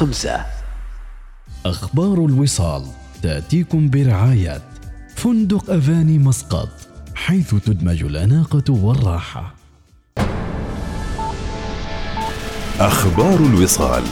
خمسة. أخبار الوصال تأتيكم برعاية فندق أفاني مسقط حيث تدمج الأناقة والراحة. أخبار الوصال.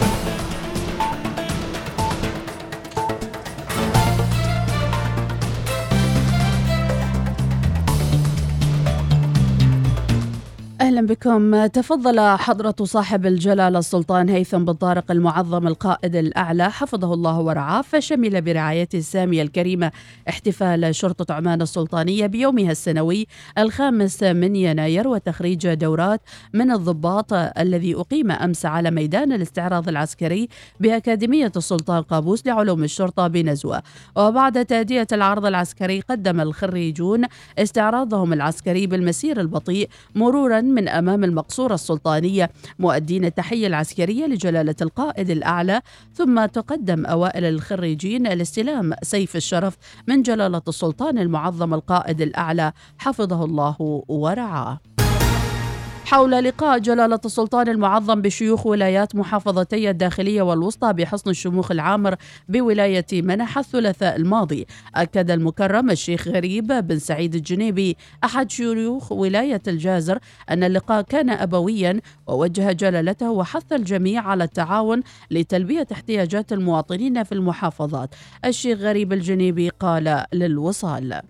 أهلا بكم. تفضل حضرة صاحب الجلالة السلطان هيثم بن طارق المعظم القائد الأعلى. حفظه الله ورعاه فشمل برعايته السامية الكريمة احتفال شرطة عمان السلطانية بيومها السنوي الخامس من يناير وتخريج دورات من الضباط الذي أقيم أمس على ميدان الاستعراض العسكري بأكاديمية السلطان قابوس لعلوم الشرطة بنزوة. وبعد تاديه العرض العسكري قدم الخريجون استعراضهم العسكري بالمسير البطيء مرورا من أمام المقصورة السلطانية مؤدين التحية العسكرية لجلالة القائد الأعلى ثم تقدم أوائل الخريجين الاستلام سيف الشرف من جلالة السلطان المعظم القائد الأعلى حفظه الله ورعاه. حول لقاء جلالة السلطان المعظم بشيوخ ولايات محافظتي الداخلية والوسطى بحصن الشموخ العامر بولاية منح الثلاثاء الماضي. أكد المكرم الشيخ غريب بن سعيد الجنيبي أحد شيوخ ولاية الجازر أن اللقاء كان أبويا ووجه جلالته وحث الجميع على التعاون لتلبية احتياجات المواطنين في المحافظات. الشيخ غريب الجنيبي قال للوصال.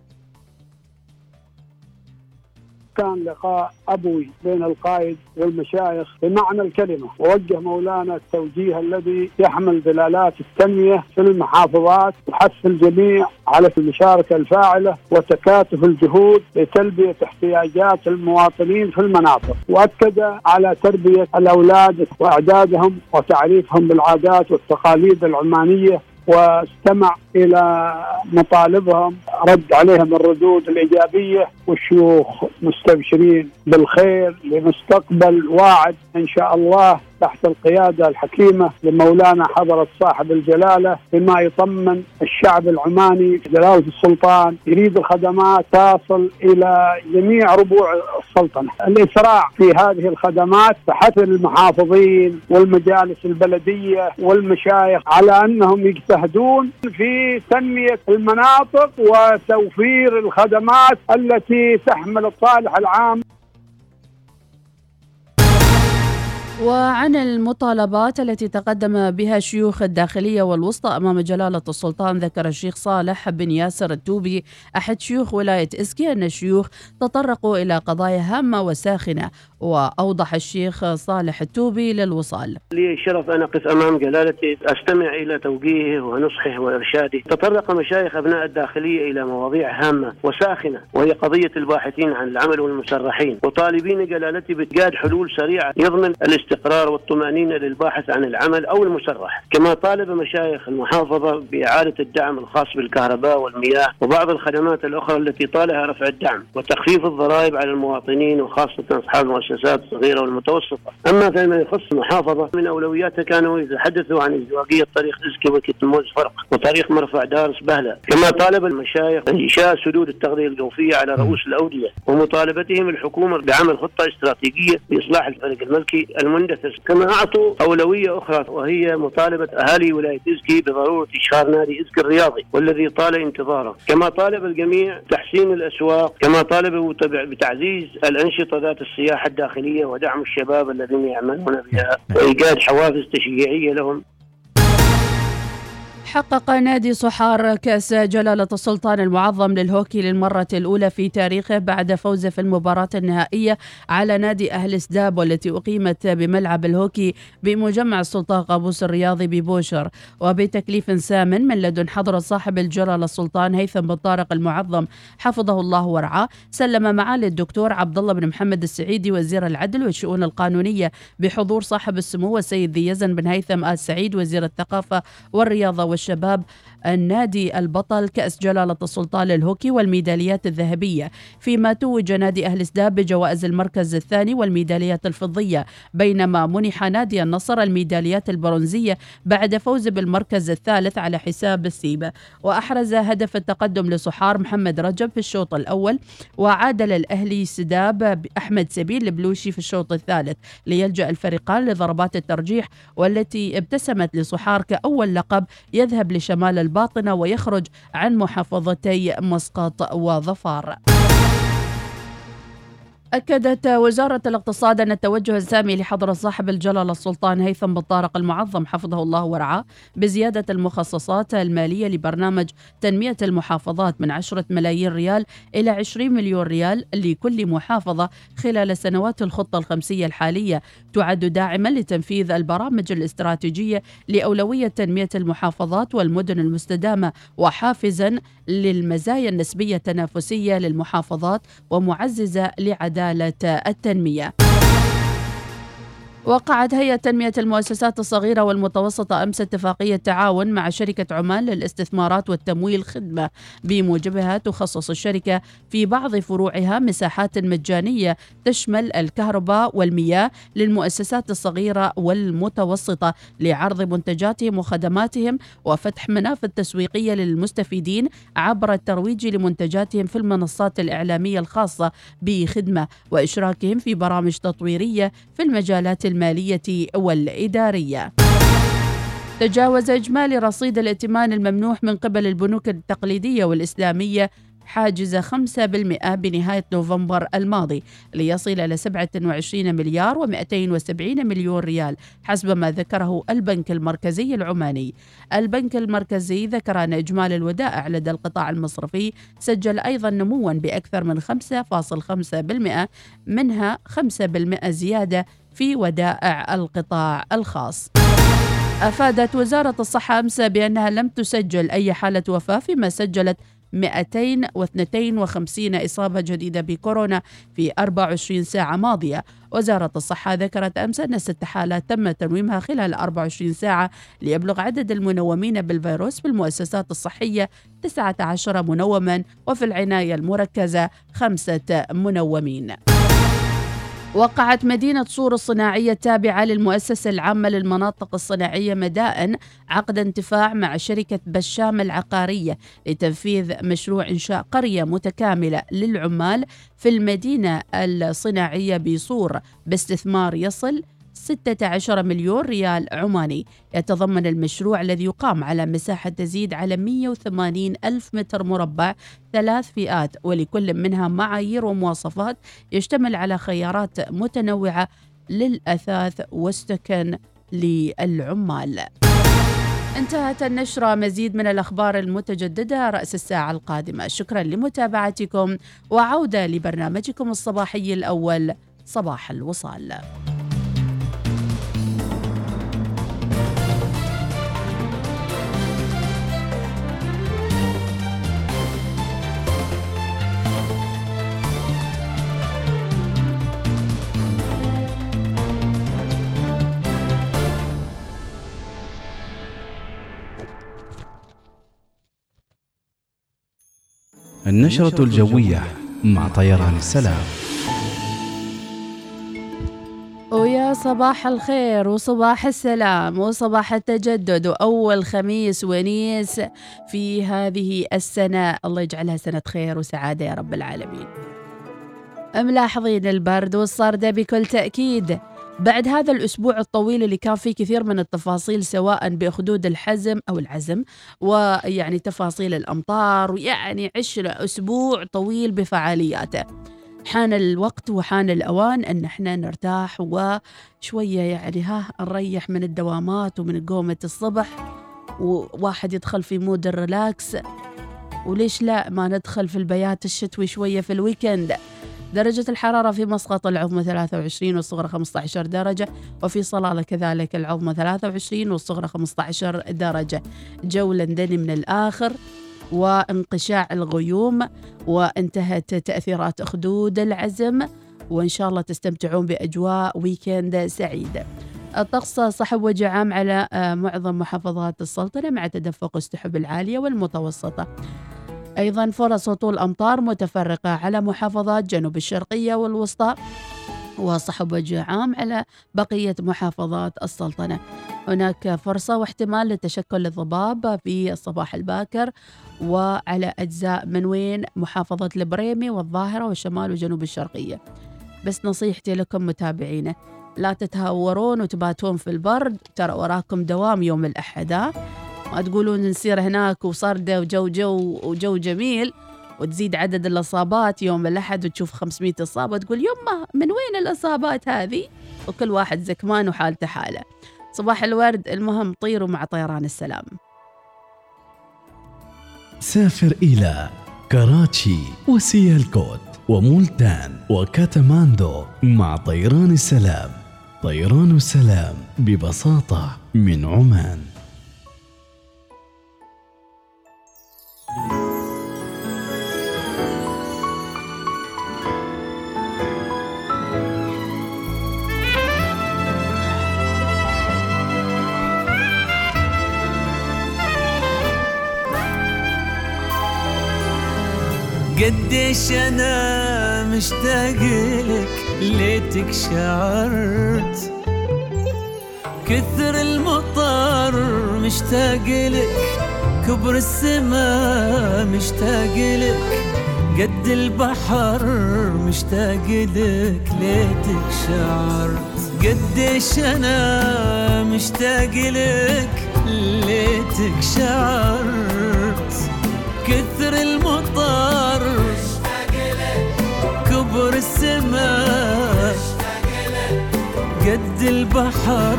كان لقاء أبوي بين القائد والمشايخ بمعنى الكلمة. ووجه مولانا التوجيه الذي يحمل دلالات التنمية في المحافظات وحث الجميع على المشاركة الفاعلة وتكاتف الجهود لتلبية احتياجات المواطنين في المناطق. وأكد على تربية الأولاد وإعدادهم وتعريفهم بالعادات والتقاليد العمانية واستمع إلى مطالبهم رد عليهم الردود الإيجابية والشيوخ مستبشرين بالخير لمستقبل واعد إن شاء الله تحت القيادة الحكيمة لمولانا حضرة صاحب الجلالة بما يطمن الشعب العماني جلالة السلطان يريد الخدمات تصل إلى جميع ربوع السلطنة، الإسراع في هذه الخدمات تحث المحافظين والمجالس البلدية والمشايخ على أنهم يجتهدون في تنمية المناطق وتوفير الخدمات التي تحمل الصالح العام. وعن المطالبات التي تقدم بها الشيوخ الداخلية والوسطى أمام جلالة السلطان ذكر الشيخ صالح بن ياسر التوبي أحد شيوخ ولاية إسكي أن الشيوخ تطرقوا إلى قضايا هامة وساخنة وأوضح الشيخ صالح التوبي للوصال. لي الشرف أن أقف أمام جلالتي أستمع إلى توجيهه ونصحه وإرشاده. تطرق مشايخ أبناء الداخلية إلى مواضيع هامة وساخنة وهي قضية الباحثين عن العمل والمسرحين. وطالبين جلالتي بإيجاد حلول سريعة يضمن الاستقرار والطمأنينة للباحث عن العمل أو المسرح كما طالب مشايخ المحافظة بإعادة الدعم الخاص بالكهرباء والمياه وبعض الخدمات الأخرى التي طالها رفع الدعم وتخفيف الضرائب على المواطنين وخاصة أصحاب المؤسسات الصغيرة والمتوسطة. أما فيما يخص المحافظة من أولوياتها كانوا يتحدثوا عن إزدواجية طريق إزكي وكتموز فرق وطريق مرفع دارس بهلة. كما طالب المشايخ إنشاء سدود التغذية الجوفية على رؤوس الأودية ومطالبتهم الحكومة بعمل خطة استراتيجية لإصلاح الفريق الملكي المندثر كما أعطوا أولوية أخرى وهي مطالبة أهالي ولاية إزكي بضرورة إشهار نادي إزكي الرياضي والذي طال انتظاره. كما طالب الجميع تحسين الأسواق كما طالبوا بتعزيز الأنشطة ذات السياحة الداخلية ودعم الشباب الذين يعملون بها وإيجاد حوافز تشجيعية لهم. حقق نادي صحار كأس جلالة السلطان المعظم للهوكي للمرة الأولى في تاريخه بعد فوزه في المباراة النهائية على نادي أهل سداب والتي أقيمت بملعب الهوكي بمجمع السلطان قابوس الرياضي ببوشر. وبتكليف سام من لدن حضرة صاحب الجلالة السلطان هيثم بن طارق المعظم حفظه الله ورعاه. سلم معالي الدكتور عبد الله بن محمد السعيدي وزير العدل والشؤون القانونية بحضور صاحب السمو السيد ذي يزن بن هيثم آل سعيد وزير الثقافة والرياضة Shabab النادي البطل كأس جلالة السلطان للهوكي والميداليات الذهبية فيما توج نادي أهل سداب بجوائز المركز الثاني والميداليات الفضية. بينما منح نادي النصر الميداليات البرونزية بعد فوز بالمركز الثالث على حساب السيبة وأحرز هدف التقدم لصحار محمد رجب في الشوط الأول وعادل الأهلي سداب أحمد سبيل البلوشي في الشوط الثالث. ليلجأ الفريقان لضربات الترجيح والتي ابتسمت لصحار كأول لقب يذهب لشمال الباطنة ويخرج عن محافظتي مسقط وظفار أكدت وزارة الاقتصاد أن التوجه السامي لحضرة صاحب الجلالة السلطان هيثم بن طارق المعظم حفظه الله ورعاه بزيادة المخصصات المالية لبرنامج تنمية المحافظات من 10 ملايين ريال إلى 20 مليون ريال لكل محافظة خلال سنوات الخطة الخمسية الحالية. تعد داعما لتنفيذ البرامج الاستراتيجية لأولوية تنمية المحافظات والمدن المستدامة وحافزا للمزايا النسبية التنافسية للمحافظات ومعززة لعدالة عداله التنمية. وقعت هيئة تنمية المؤسسات الصغيرة والمتوسطة أمس اتفاقية تعاون مع شركة عمان للاستثمارات والتمويل خدمة. بموجبها تخصص الشركة في بعض فروعها مساحات مجانية تشمل الكهرباء والمياه للمؤسسات الصغيرة والمتوسطة لعرض منتجاتهم وخدماتهم وفتح منافذ تسويقية للمستفيدين عبر الترويج لمنتجاتهم في المنصات الإعلامية الخاصة بخدمة وإشراكهم في برامج تطويرية في المجالات المالية والإدارية. تجاوز إجمالي رصيد الائتمان الممنوح من قبل البنوك التقليدية والإسلامية حاجز 5% بنهاية نوفمبر الماضي ليصل إلى 27 مليار و270 مليون ريال حسب ما ذكره البنك المركزي العماني البنك المركزي ذكر أن إجمالي الودائع لدى القطاع المصرفي سجل أيضا نموا بأكثر من 5.5% منها 5% زيادة في ودائع القطاع الخاص. أفادت وزارة الصحة أمس بأنها لم تسجل أي حالة وفاة فيما سجلت 252 إصابة جديدة بكورونا في 24 ساعة ماضية وزارة الصحة ذكرت أمس أن ست حالات تم تنويمها خلال 24 ساعة ليبلغ عدد المنومين بالفيروس في المؤسسات الصحية 19 منوما وفي العناية المركزة خمسة منومين وقعت مدينة صور الصناعية التابعة للمؤسسة العامة للمناطق الصناعية مدائن عقد انتفاع مع شركة بشام العقارية لتنفيذ مشروع إنشاء قرية متكاملة للعمال في المدينة الصناعية بصور باستثمار يصل 16 مليون ريال عماني. يتضمن المشروع الذي يقام على مساحة تزيد على 180 ألف متر مربع ثلاث فئات ولكل منها معايير ومواصفات يشتمل على خيارات متنوعة للأثاث والسكن للعمال. انتهت النشرة. مزيد من الأخبار المتجددة رأس الساعة القادمة. شكرا لمتابعتكم وعودة لبرنامجكم الصباحي الأول صباح الوصال. النشرة الجوية مع طيران السلام. ويا صباح الخير وصباح السلام وصباح التجدد وأول خميس ونيس في هذه السنة. الله يجعلها سنة خير وسعادة يا رب العالمين. ملاحظين البرد والصردة بكل تأكيد؟ بعد هذا الأسبوع الطويل اللي كان فيه كثير من التفاصيل سواء بأخدود الحزم أو العزم ويعني تفاصيل الأمطار ويعني عشنا أسبوع طويل بفعالياته. حان الوقت وحان الأوان أن إحنا نرتاح وشوية يعني ها نريح من الدوامات ومن قومة الصبح وواحد يدخل في mood ال relax. وليش لا؟ ما ندخل في البيات الشتوي شوية في ال weekend. درجة الحرارة في مسقط العظمى 23 والصغرى 15 درجة وفي صلالة كذلك العظمى 23 والصغرى 15 درجة. جو لندني من الآخر وانقشاع الغيوم وانتهت تأثيرات أخدود العزم وإن شاء الله تستمتعون بأجواء ويكند سعيد. الطقس صحب وجه عام على آه، معظم محافظات السلطنة مع تدفق السحب العالية والمتوسطة. أيضا فرص هطول أمطار متفرقة على محافظات جنوب الشرقية والوسطى وصحب وجه عام على بقية محافظات السلطنة هناك فرصة واحتمال لتشكل الضباب في الصباح الباكر وعلى أجزاء من وين محافظة البريمي والظاهرة والشمال وجنوب الشرقية بس نصيحتي لكم متابعينا لا تتهورون وتباتون في البرد ترى وراكم دوام يوم الأحد؟ ما تقولون نسير هناك وصردة وجو جو وجو جميل وتزيد عدد الإصابات يوم الأحد وتشوف 500 إصابة وتقول يمه من وين الإصابات هذه؟ وكل واحد زكمان وحالته حالة. صباح الورد المهم طيروا مع طيران السلام. سافر إلى كراتشي وسيالكوت ومولتان وكاتماندو مع طيران السلام. طيران السلام ببساطة من عمان. قديش أنا مشتاق لك ليتك شعرت. كثر المطر مشتاق لك كبر السما مشتاق لك قد البحر مشتاق لك ليتك شعرت قديش أنا مشتاق لك ليتك شعرت كثر المطر كبر السماء قد البحر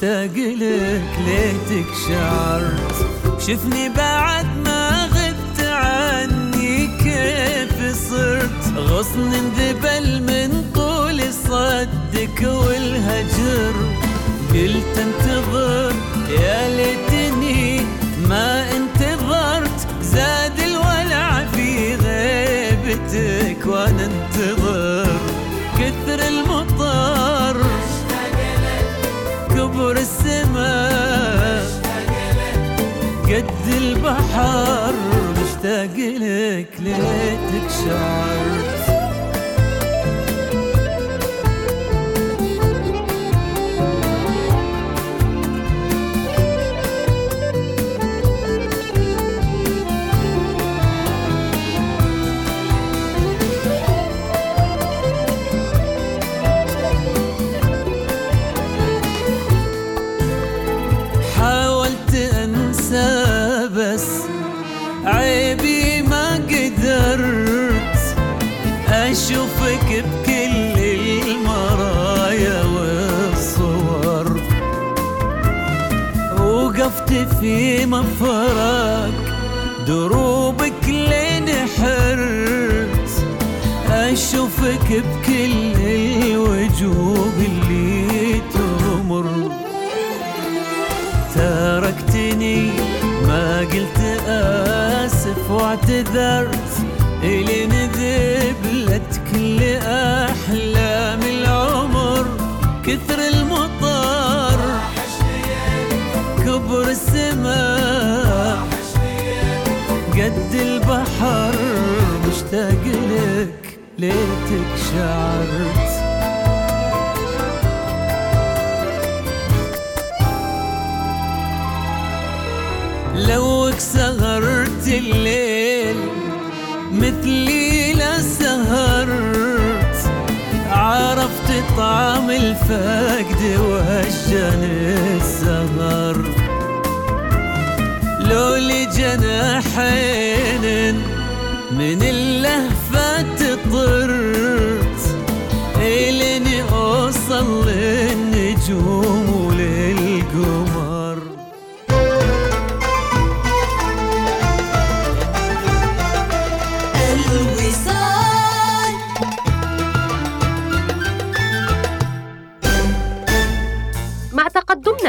مشتاق لك ليتك شعرت شفني بعد ما غبت عني كيف صرت. غصن انذبل من طول صدك والهجر. قلت انتظر يا ليتني ما انتظرت. زاد الولع في غيبتك وأنا انتظر. كبر السماء. قد البحر مشتاق لك ليتك شعرت في مفرق دروبك لين حرت. أشوفك بكل الوجوه اللي تمر. تركتني ما قلت آسف واعتذرت. إلين ذبلت كل أحلام قد البحر مشتاق لك ليتك شعرت. لوك سهرت الليل مثلي لا سهرت. عرفت طعم الفقد وهجن السهر. لو لي جناحين من اللهفة تطرت إليني أوصل للنجوم.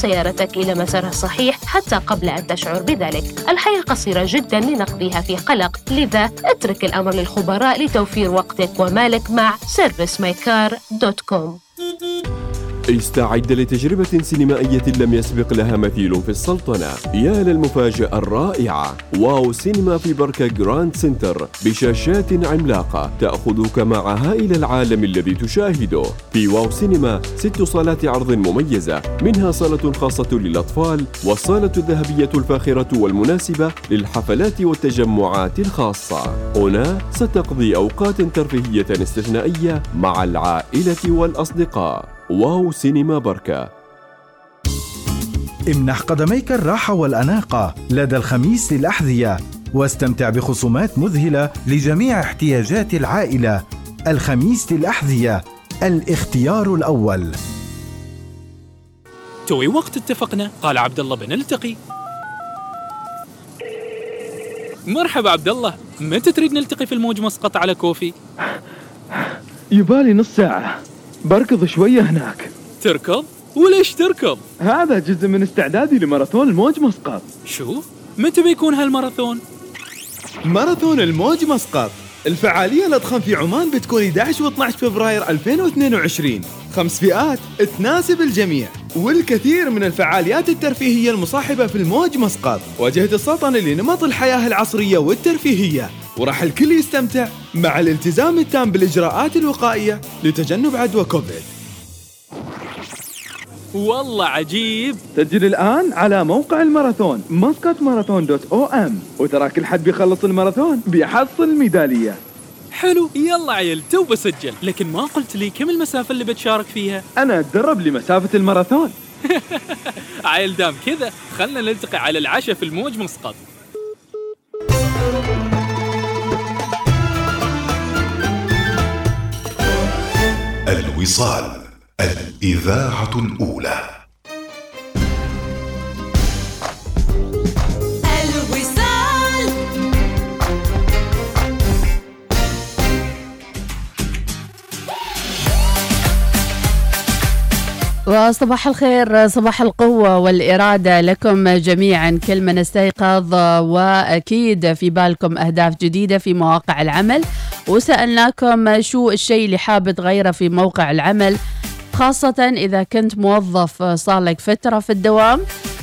سيارتك إلى مسارها الصحيح حتى قبل أن تشعر بذلك. الحياة قصيرة جدا لنقضيها في قلق. لذا اترك الأمر للخبراء لتوفير وقتك ومالك مع servicemycar.com استعد لتجربة سينمائية لم يسبق لها مثيل في السلطنة. يا للمفاجأة الرائعة. واو سينما في بركة جراند سنتر بشاشات عملاقة تأخذك معها إلى العالم الذي تشاهده. في واو سينما ست صالات عرض مميزة منها صالة خاصة للأطفال والصالة الذهبية الفاخرة والمناسبة للحفلات والتجمعات الخاصة. هنا ستقضي أوقات ترفيهية استثنائية مع العائلة والأصدقاء. واو سينما بركة. امنح قدميك الراحة والأناقة لدى الخميس للأحذية واستمتع بخصومات مذهلة لجميع احتياجات العائلة. الخميس للأحذية الاختيار الأول. توي وقت اتفقنا قال عبد الله بنلتقي مرحبا عبد الله متى تريد نلتقي في الموج مسقط على كوفي؟ يبالي نص ساعة. بركض شوية هناك. تركض وليش تركض هذا جزء من استعدادي لماراثون الموج مسقط. شو؟ متى بيكون هالماراثون؟ ماراثون الموج مسقط. الفعالية الأضخم في عمان بتكون 11 و 12 فبراير 2022 خمس فئات تناسب الجميع والكثير من الفعاليات الترفيهية المصاحبة في الموج مسقط. واجهة السلطنة لنمط الحياة العصرية والترفيهية. وراح الكل يستمتع مع الالتزام التام بالإجراءات الوقائية لتجنب عدوى كوفيد. والله عجيب. سجل الآن على موقع الماراثون Muscat Marathon dot om وترى كل حد بيخلص الماراثون بيحصل ميدالية. حلو يلا عيل تو بسجل. لكن ما قلت لي كم المسافة اللي بتشارك فيها؟ أنا أتدرب لمسافة الماراثون. عيل دام كذا خلنا نلتقي على العشاء في الموج مسقط. الوصال الإذاعة الأولى. الوصال. وصباح الخير صباح القوة والإرادة لكم جميعا. كل من استيقظ وأكيد في بالكم أهداف جديدة في مواقع العمل. وسألناكم شو الشيء اللي حاب تغيره في موقع العمل خاصة إذا كنت موظف صار لك فترة في الدوام.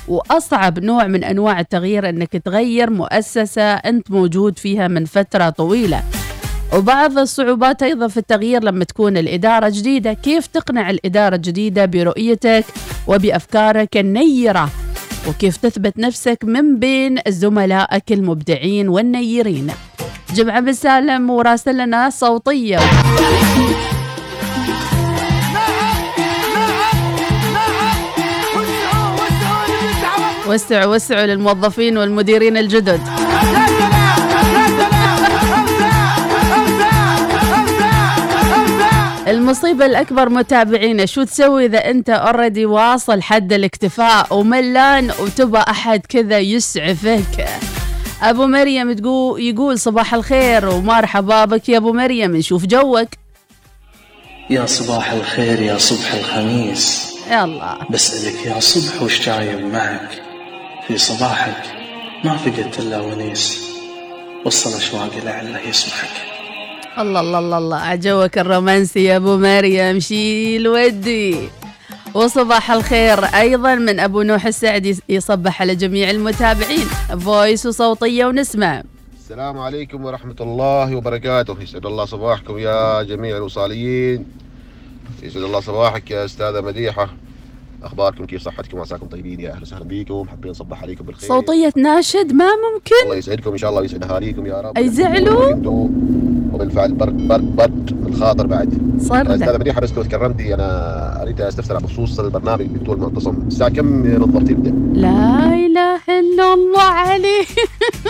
وأصعب نوع من أنواع التغيير أنك تغير مؤسسة أنت موجود فيها من فترة طويلة. وبعض الصعوبات أيضا في التغيير لما تكون الإدارة جديدة. كيف تقنع الإدارة الجديدة برؤيتك وبأفكارك النيرة؟ وكيف تثبت نفسك من بين زملائك المبدعين والنيرين؟ جمعة بن سالم وراسل صوتية وسعوا وسعوا للموظفين والمديرين الجدد. المصيبة الأكبر متابعينا شو تسوي إذا أنت اوريدي واصل حد الاكتفاء وملان وتبى أحد كذا يسعفك؟ أبو مريم تقول يقول صباح الخير ومرحبا بك يا أبو مريم نشوف جوك. يا صباح الخير يا صبح الخميس. يلا. بسألك يا صبح وش جايب معك؟ في صباحك ما فقدت إلا ونيس. وصل أشواقي لعله يسمحك الله الله الله الله. عجوك الرومانسي يا أبو مريم شيل ودي. وصباح الخير. أيضا من أبو نوح السعدي يصبح على جميع المتابعين. فويس وصوتية ونسمع. السلام عليكم ورحمة الله وبركاته. يسعد الله صباحكم يا جميع الوصاليين. يسعد الله صباحك يا أستاذة مديحة. أخباركم كيف صحتكم؟ عساكم طيبين يا أهلا وسهلا بيكم حابين نصبح عليكم بالخير. صوتية ناشد ما الله ممكن يسعدكم إن شاء الله ويسعد أهاليكم يا رب. أي زعلوا؟ وبالفعل برد برد برد الخاطر بعد. صار استاذه مديحه بس لو تكرمتي أنا أريد أستفسر بخصوص البرنامج بطول معتصم الساعة كم بالضبط يبدا؟ لا إله إلا الله عليك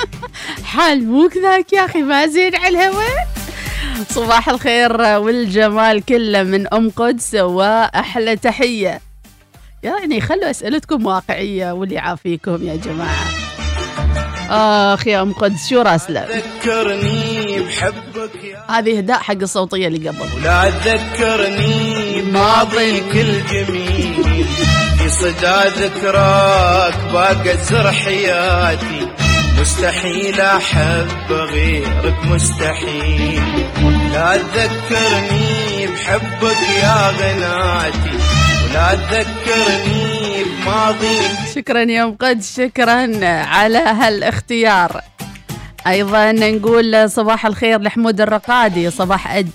حال مو كذاك يا أخي ما زين على الهواء. صباح الخير والجمال كله من أم قدس وأحلى تحية. يعني خلوا اسئلتكم واقعية واللي يعافيكم يا جماعة. أخ يا أم قدس شو راسله ذكرني بحبك يا هذه إهداء حق الصوتية اللي قبل. ولا تذكرني بماضيك الجميل في صدى ذكراك باقى زر حياتي. مستحيل أحب غيرك مستحيل. لا تذكرني بحبك يا غناتي ولا تذكرني بماضيك شكرا يا ام قدس شكرا على هالاختيار. أيضا نقول صباح الخير لحمود الرقادي. صباح أج...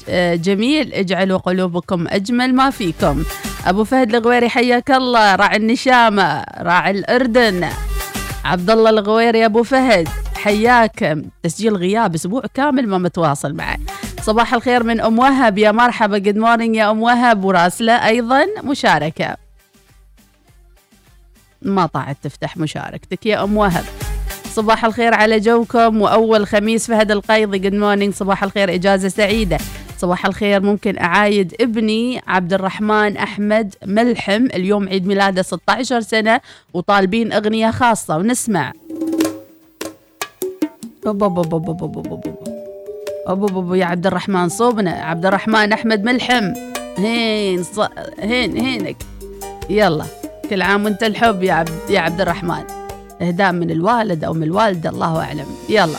جميل. اجعلوا قلوبكم أجمل ما فيكم. أبو فهد الغويري حياك الله. راعي النشامة راعي الأردن. عبد الله الغويري أبو فهد حياك. تسجيل غياب أسبوع كامل ما متواصل معه صباح الخير من أم وهب. يا مرحبا. good morning يا أم وهب. وراسلة أيضا مشاركة. ما طاعت تفتح مشاركتك يا أم وهب. صباح الخير على جوكم وأول خميس فهد القيضي good morning صباح الخير إجازة سعيدة صباح الخير ممكن أعايد ابني عبد الرحمن أحمد ملحم اليوم عيد ميلاده 16 سنة وطالبين أغنية خاصة ونسمع ابو ابو ابو يا عبد الرحمن صوبنا عبد الرحمن أحمد ملحم هين ص... هين هينك يلا كل عام وانت الحب يا عبد يا عبد الرحمن إهداء من الوالد أو من الوالدة الله أعلم. يلا.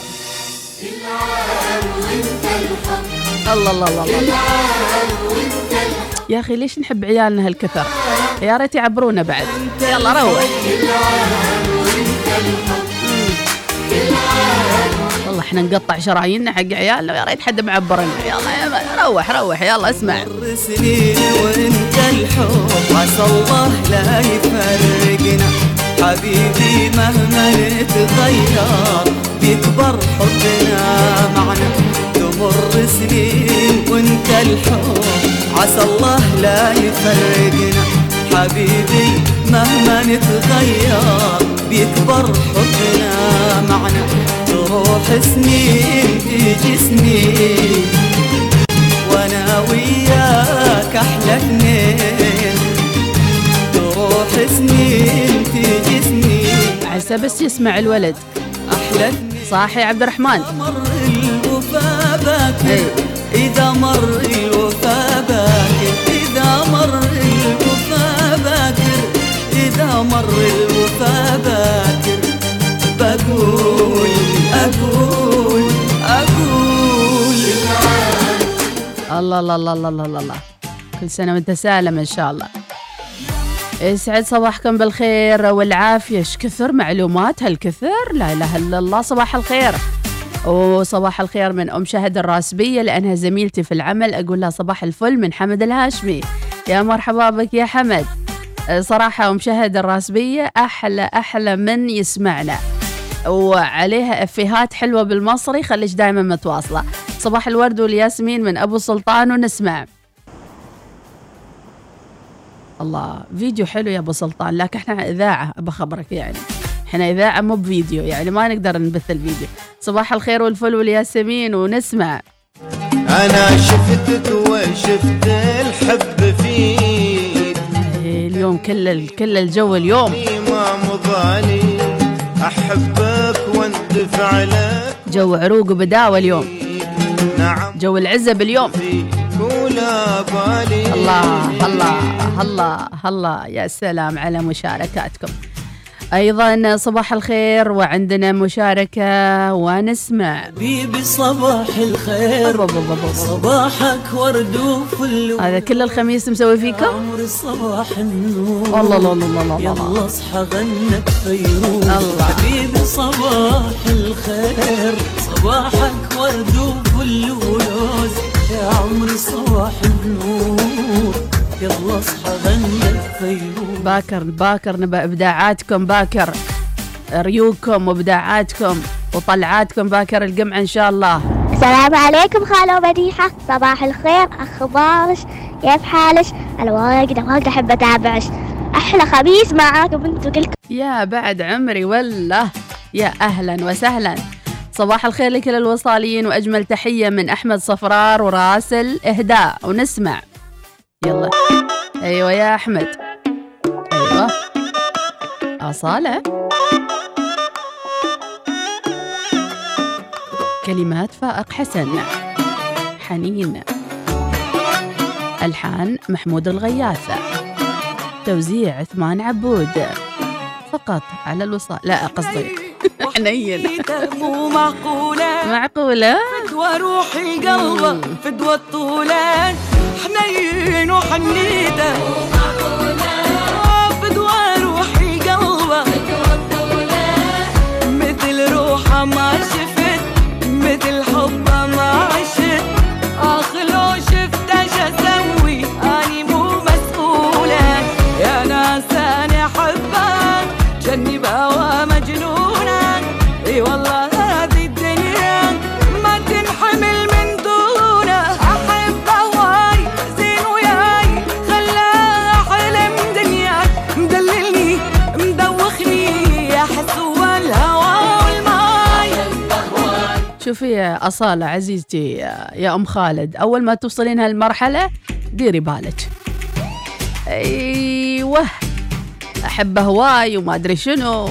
الله الله الله, الله. يا أخي ليش نحب عيالنا هالكثر؟ يا ريت يعبرونا بعد. يلا روح. والله إحنا نقطع شراييننا حق عيالنا يا ريت حد معبرنا. يلا يلا روح روح. يلا اسمع. سنين وانت الحب. عسى الله لا يفرقنا. حبيبي مهما نتغير بيكبر حبنا معنا. تمر سنين وانت الحب عسى الله لا يفرقنا. حبيبي مهما نتغير بيكبر حبنا معنا. تروح سنين تيجي سنين وأنا وياك أحلى اثنين تروح سنين بس يسمع الولد. أحلى. صاحي يا عبد الرحمن مر الوفا باكر إذا مر الوفا باكر إذا مر الوفا باكر إذا مر الوفا باكر. بقول أقول أقول. الله الله الله الله الله الله. كل سنة وانت سالم إن شاء الله. يسعد صباحكم بالخير والعافية. إيش كثر معلومات هالكثر؟ لا إله إلا الله صباح الخير. وصباح الخير من أم شهد الراسبية لأنها زميلتي في العمل. أقول لها صباح الفل من حمد الهاشمي. يا مرحبا بك يا حمد. صراحة أم شهد الراسبية أحلى أحلى من يسمعنا. وعليها إفيهات حلوة بالمصري خليش دائما متواصلة. صباح الورد والياسمين من أبو سلطان ونسمع. الله. فيديو حلو يا أبو سلطان لكن إحنا إذاعة بخبرك يعني. إحنا إذاعة مو بفيديو يعني ما نقدر نبث الفيديو صباح الخير والفل والياسمين ونسمع. أنا شفتك وشفت الحب فيك. إيه، اليوم كل كل الجو اليوم. ما مضاني أحبك واندفع لك. جو عروق وبداوة اليوم. نعم. جو العزب اليوم. ولا بالي. الله الله الله الله. يا سلام على مشاركاتكم. أيضا صباح الخير وعندنا مشاركة ونسمع. حبيبي صباح الخير. صباحك ورد وفل هذا كل الخميس مسوي فيكم؟ عمر صباح النور. الله الله الله الله الله. يلا اصحى غنك فيروز. الله. حبيبي صباح الخير. صباحك ورد وفل ولوز يا عمري صباح النور. يلا اصحى فيروز باكر باكر نبى إبداعاتكم. باكر ريوكم وإبداعاتكم وطلعاتكم. باكر الجمعة إن شاء الله. السلام عليكم خالو مديحة صباح الخير. أخبارش كيف حالش أنا واجد واجد أحب أتابعش أحلى خميس معاكم أنتوا كلكم يا بعد عمري والله. يا أهلا وسهلا. صباح الخير لكل الوصاليين وأجمل تحية من أحمد صفرار وراسل إهداء. ونسمع. يلا. أيوة يا أحمد. أيوة. أصالة. كلمات فائق حسن. حنين. ألحان محمود الغياث. توزيع عثمان عبود. فقط على الوصال لا قصدي. حنين مو معقولة. معقولة؟ فدوى روحي قلبه فدوى الطولان حنين وحنيته فدوى روحي قلبه. مثل روحه ما شوفي أصالة عزيزتي يا أم خالد أول ما توصلين هالمرحلة ديري بالك. أيوه أحبه هواي وما أدري شنو.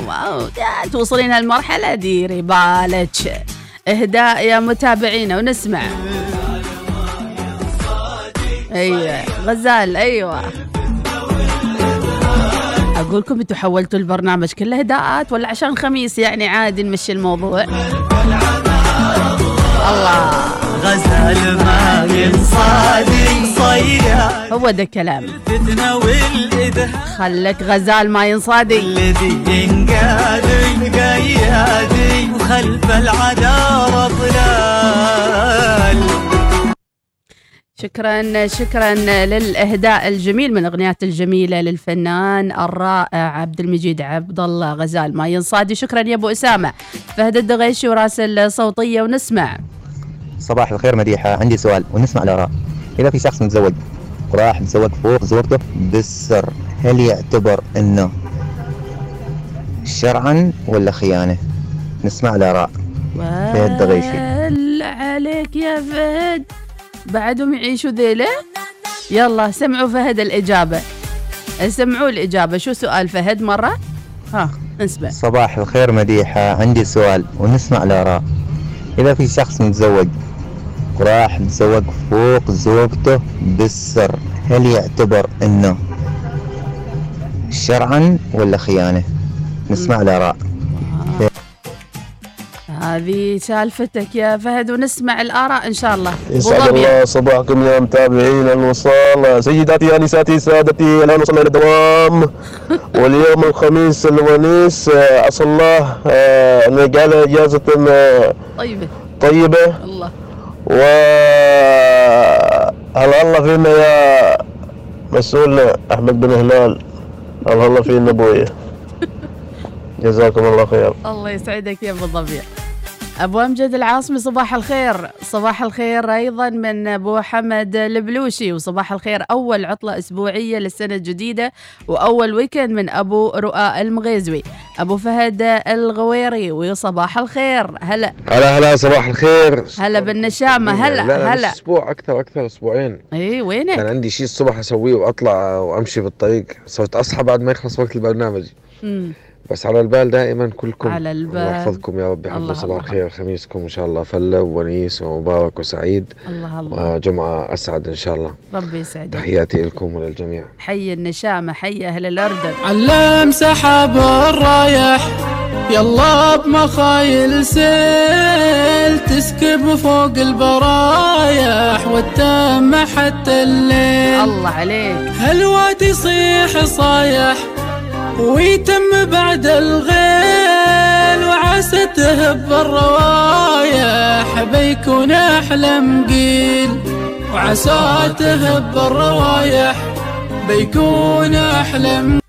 توصلين هالمرحلة ديري بالك. إهداء يا متابعينا ونسمع. أيوة غزال أيوة. أقول لكم أنتوا حولتوا البرنامج كله إهداءات ولا عشان خميس يعني عادي نمشي الموضوع؟ الله. غزال ما ينصادق صياد هو ده كلام. خلك غزال ما ينصادق الذي ينقاد قيادي وخلف العذار ظلال شكرا شكرا للإهداء الجميل من الاغنيات الجميلة للفنان الرائع عبد المجيد عبد الله غزال. ما ينصادي شكرا يا أبو أسامة. فهد الدغيشي وراسل صوتيه ونسمع. صباح الخير مديحة. عندي سؤال ونسمع الآراء. إذا في شخص متزوج وراح يتزوج فوق زوجته بالسر هل يعتبر أنه شرعا ولا خيانة؟ نسمع الآراء. فهد دغيشي وال عليك يا فهد؟ بعدهم يعيشوا ذيله؟ يلا سمعوا فهد الإجابة. سمعوا الإجابة. شو سؤال فهد مرة؟ ها نسمع صباح الخير مديحة. عندي سؤال ونسمع الآراء. إذا في شخص متزوج وراح يتزوج فوق زوجته بالسر هل يعتبر أنه شرعا ولا خيانة؟ نسمع الآراء. هذه سالفتك يا فهد ونسمع الآراء إن شاء الله. يسعد. الله صباحكم يا متابعين الوصال سيداتي انساتي سادتي الان وصلنا إلى واليوم الخميس الونيس آه، أسأل الله آه، أن يجعل إجازة آه، طيبة. طيبة. الله. و هل الله فينا يا مسؤول أحمد بن هلال؟ هل الله فينا أبوي؟ جزاكم الله خير. الله يسعدك يا أبو ظبي. أبو أمجد العاصمي صباح الخير. صباح الخير أيضا من أبو حمد البلوشي وصباح الخير أول عطلة أسبوعية للسنة الجديدة وأول weekend من أبو رؤى المغيزوي. أبو فهد الغويري وصباح الخير. هلا. هلا هلا صباح الخير. هلا لا هلا هلا. أسبوع أكثر أكثر أسبوعين. إي وينك؟ كان عندي شيء الصبح أسويه وأطلع وأمشي بالطريق. صرت أصحى بعد ما يخلص وقت البرنامج. مم. بس على البال دائما كلكم على البال. الله يحفظكم يا رب يحفظ صباح الله. الخير خميسكم إن شاء الله فله وونيس ومبارك وسعيد. الله الله. وجمعة أسعد إن شاء الله. ربي يسعدك. تحياتي لكم وللجميع. حي النشامة حي أهل الأردن. علم سحب الرايح يلا بمخايل سيل تسكب فوق البرايح والتم حتى الليل. الله عليك. هالواد يصيح صايح ويتم بعد الغيل وعسى تهب الروايح بيكون أحلى مقيل وعسى تهب الروايح بيكون أحلى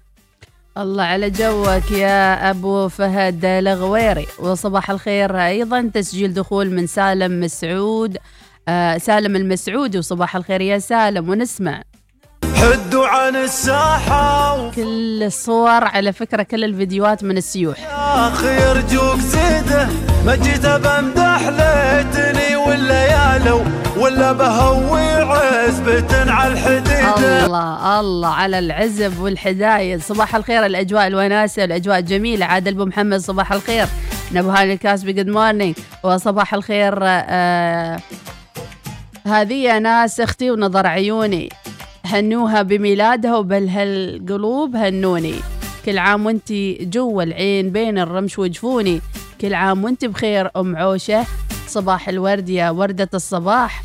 الله على جوك يا أبو فهد الغويري. وصباح الخير أيضا تسجيل دخول من سالم مسعود. آه سالم المسعودي وصباح الخير يا سالم ونسمع. عن الساحة كل الصور على فكرة كل الفيديوهات من السيوح. يا أخي يرجوك زيده ما جيت بمدح ليتني ولا يالو ولا بهوي عزبة على الحديدة. الله الله على العزب والحدايد. صباح الخير الأجواء الوناسة الأجواء الجميلة. عادل أبو محمد صباح الخير. نبهان الكاسبي good morning. وصباح الخير آه هذه يا ناس أختي ونظر عيوني. هنوها بميلادها وبالهالقلوب هنوني. كل عام وانتي جوا العين بين الرمش وجفوني. كل عام وانتي بخير أم عوشة. صباح الورد يا وردة الصباح.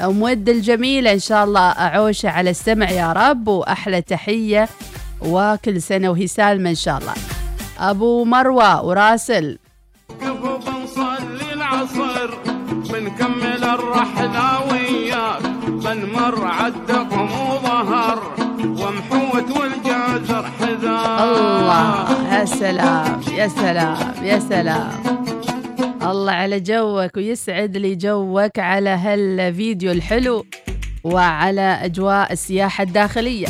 أم ود الجميلة إن شاء الله أعوشة على السمع يا رب وأحلى تحية. وكل سنة وهي سالمة إن شاء الله. أبو مروة وراسل. كفو بنصلي العصر بنكمل الرحلة يا سلام يا سلام يا سلام. الله على جوك ويسعد لي جوك على هالفيديو الحلو وعلى أجواء السياحة الداخلية.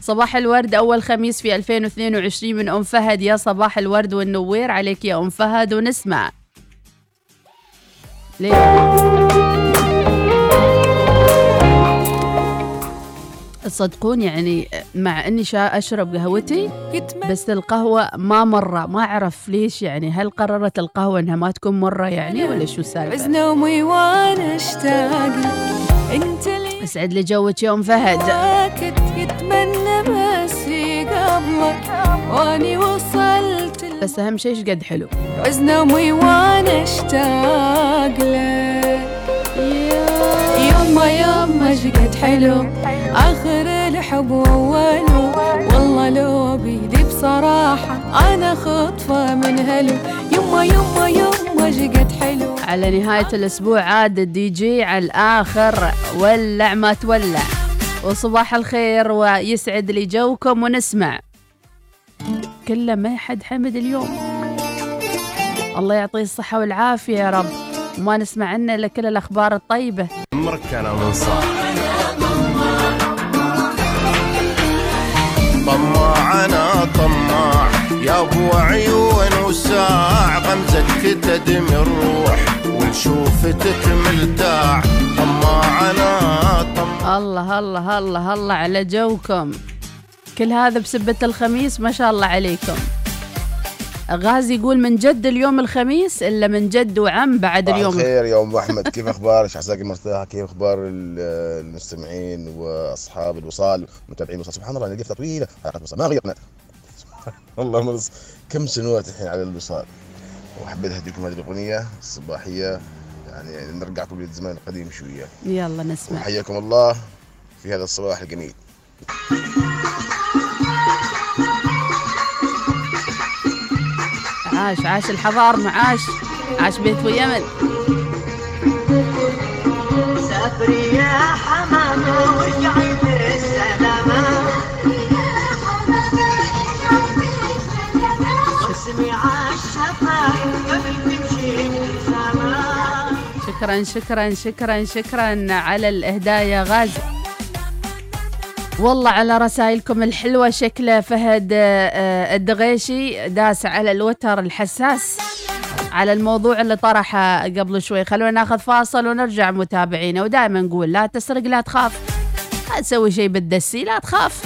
صباح الورد أول خميس في 2022 من أم فهد. يا صباح الورد والنوير عليك يا أم فهد ونسمع. ليه؟ تصدقون يعني مع إني شا أشرب قهوتي بس القهوة ما مرة ما أعرف ليش يعني هل قررت القهوة إنها ما تكون مرة يعني ولا شو السالفة؟ عز نومي وأنا اشتاق أنت أسعد لي جوك يوم فهد. كنت يتمنى مسي قبلك. وأني وصلت بس أهم شيء إيش قد حلو؟ عز نومي وأنا اشتاق لك يما يما إيش قد حلو آخر الحب واوله والله لو بيدي بصراحة أنا خطفة من هلو. يما يما يما إيش قد حلو. على نهاية الأسبوع عاد الدي جي على الآخر. ولع ما تولع. وصباح الخير ويسعد لي جوكم ونسمع. كله ما حد حمد اليوم. الله يعطيه الصحة والعافية يا رب. وما نسمع عنه إلا كل الأخبار الطيبة. عمرك أنا منصار طماع أنا طماع يا أبو عيون وساع غمزتك تدمي الروح ونشوفتك ملتاع طماع أنا طماع. الله الله الله الله على جوكم. كل هذا بسبة الخميس ما شاء الله عليكم. غازي يقول من جد اليوم الخميس إلا من جد وعم بعد اليوم؟ الخير يا أم أحمد. كيف أخبارك؟ عساك مرتاحة؟ كيف أخبار ال- المستمعين وأصحاب الوصال متابعين الوصال؟ سبحان الله نقفه طويلة. حلقة الوصال ما غيرنا. والله منص كم سنوات الحين على الوصال؟ وحبيت اهديكم هذه الأغنية الصباحية. يعني نرجعكم للزمان القديم شوية. يلا نسمع. وحياكم الله في هذا الصباح الجميل. عاش عاش الحضار معاش عاش بيت ويمن سافري يا حمامة وارجعي بالسلامة اسمي عالشفا قبل تمشي شكرا شكرا شكرا شكرا على الإهداء يا غازي. والله على رسائلكم الحلوة شكله فهد آه، آه، الدغيشي داس على الوتر الحساس على الموضوع اللي طرحه قبل شوي. خلونا ناخذ فاصل ونرجع متابعينا. ودائما نقول لا تسرق لا تخاف. لا تسوي شيء بالدسي لا تخاف.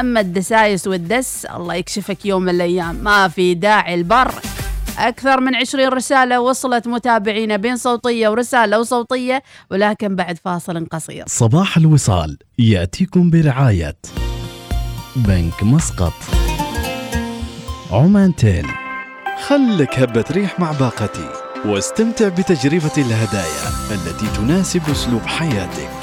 أما الدسايس والدس الله يكشفك يوم من الأيام. ما في داعي البر. أكثر من عشرين رسالة وصلت متابعينا بين صوتية ورسالة وصوتية ولكن بعد فاصل قصير. صباح الوصال يأتيكم برعاية بنك مسقط. عمانتل. خلك هبة ريح مع باقتي واستمتع بتجربة الهدايا التي تناسب أسلوب حياتك.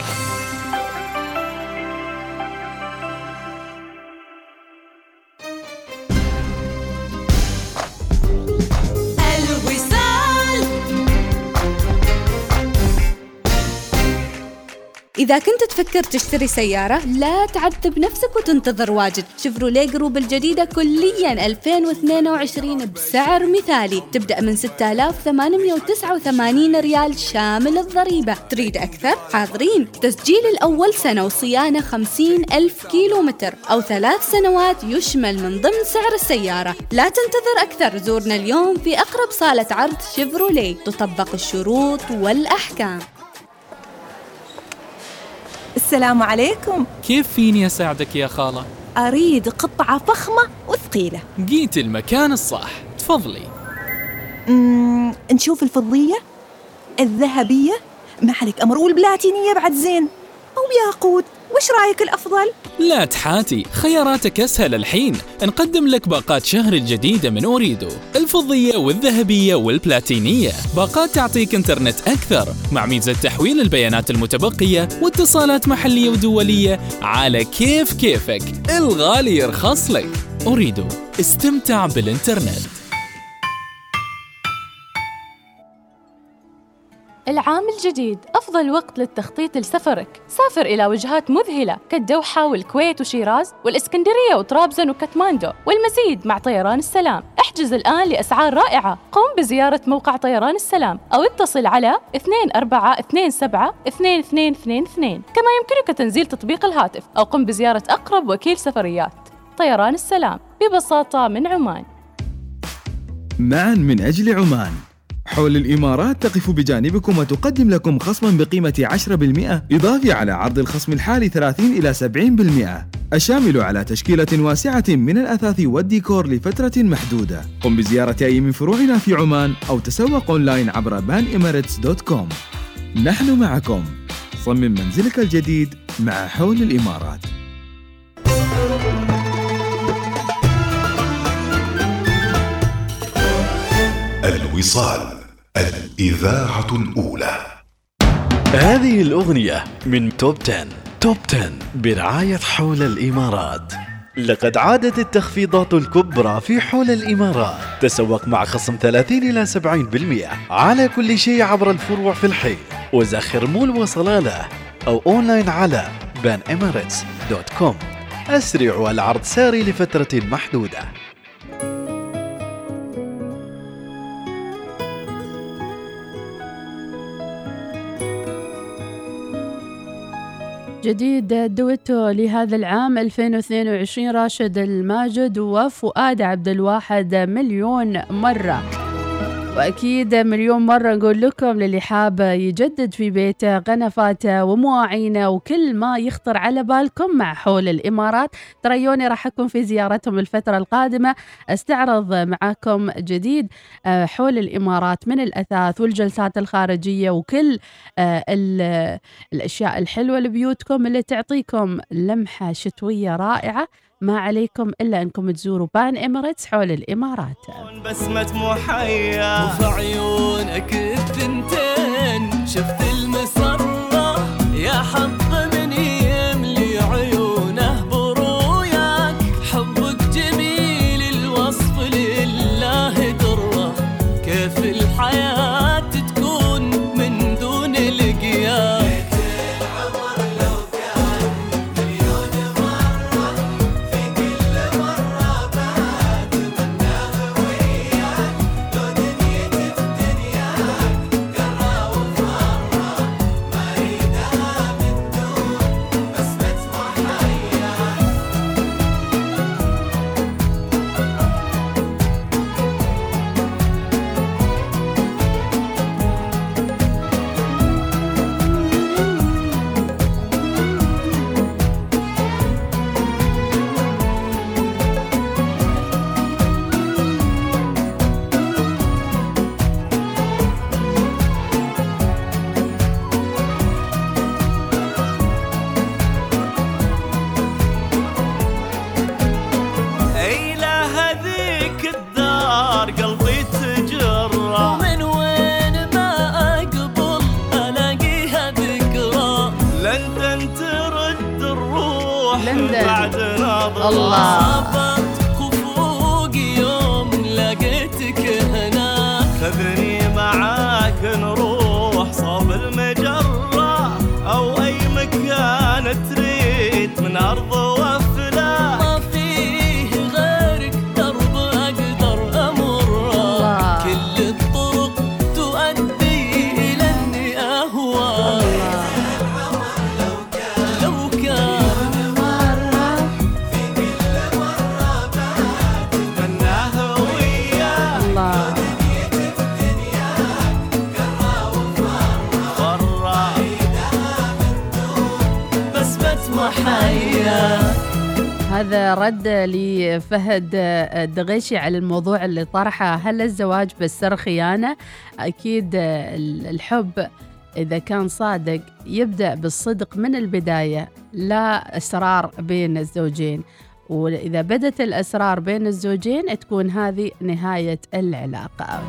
إذا كنت تفكر تشتري سيارة لا تعذب نفسك وتنتظر واجد. Chevrolet Groove الجديدة كليا 2022 بسعر مثالي. تبدأ من 6889 ريال شامل الضريبة. تريد أكثر؟ حاضرين. تسجيل الأول سنة وصيانة 50 ألف كيلو متر أو ثلاث سنوات يشمل من ضمن سعر السيارة. لا تنتظر أكثر. زورنا اليوم في أقرب صالة عرض شيفروليه تطبق الشروط والأحكام. السلام عليكم. كيف فيني أساعدك يا خالة؟ أريد قطعة فخمة وثقيلة. جيت المكان الصح. تفضلي. مم، نشوف الفضية الذهبية. ما عليك أمر والبلاتينية بعد زين. أو ياقوت. وش رأيك الأفضل؟ لا تحاتي خياراتك أسهل الحين. نقدم لك باقات شهر الجديدة من أوريدو الفضية والذهبية والبلاتينية. باقات تعطيك إنترنت أكثر مع ميزة تحويل البيانات المتبقية واتصالات محلية ودولية على كيف كيفك. الغالي يرخص لك. أوريدو استمتع بالإنترنت. العام الجديد أفضل وقت للتخطيط لسفرك. سافر إلى وجهات مذهلة كالدوحة والكويت وشيراز والإسكندرية وطرابزون وكاتماندو والمزيد مع طيران السلام. احجز الآن لأسعار رائعة. قم بزيارة موقع طيران السلام أو اتصل على 2427 2222 كما يمكنك تنزيل تطبيق الهاتف أو قم بزيارة أقرب وكيل سفريات. طيران السلام ببساطة من عمان. معا من أجل عمان. حول الإمارات تقف بجانبكم وتقدم لكم خصما بقيمة 10% إضافي على عرض الخصم الحالي 30 إلى 70% الشامل على تشكيلة واسعة من الأثاث والديكور لفترة محدودة. قم بزيارة أي من فروعنا في عمان أو تسوق أونلاين عبر banemirates.com نحن معكم. صمم منزلك الجديد مع حول الإمارات. الوصال. الإذاعة الأولى. هذه الأغنية من توب 10 توب 10 برعاية حول الإمارات. لقد عادت التخفيضات الكبرى في حول الإمارات. تسوق مع خصم 30 إلى 70% على كل شيء عبر الفروع في الحي. وزخر مول وصلالة. أو أونلاين على banemirates.com أسرع والعرض ساري لفترة محدودة. جديد دويتو لهذا العام 2022 راشد الماجد وفؤاد عبد الواحد مليون مرة. وأكيد مليون مرة نقول لكم للي حاب يجدد في بيته غنفاته ومواعينه وكل ما يخطر على بالكم مع حول الإمارات. تريوني راح أكون في زيارتهم الفترة القادمة. أستعرض معاكم جديد آه، حول الإمارات من الأثاث والجلسات الخارجية وكل آه، ال- الأشياء الحلوة لبيوتكم اللي تعطيكم لمحة شتوية رائعة. ما عليكم إلا أنكم تزوروا بان إماراتس حول الإمارات. بسمة محيا وفي عيونك الثنتين. شفت المسرة يا حظ لفهد الدغيشي على الموضوع اللي طرحه. هل الزواج بالسر خيانة؟ أكيد الحب إذا كان صادق يبدأ بالصدق من البداية لا أسرار بين الزوجين. وإذا بدت الأسرار بين الزوجين تكون هذه نهاية العلاقة.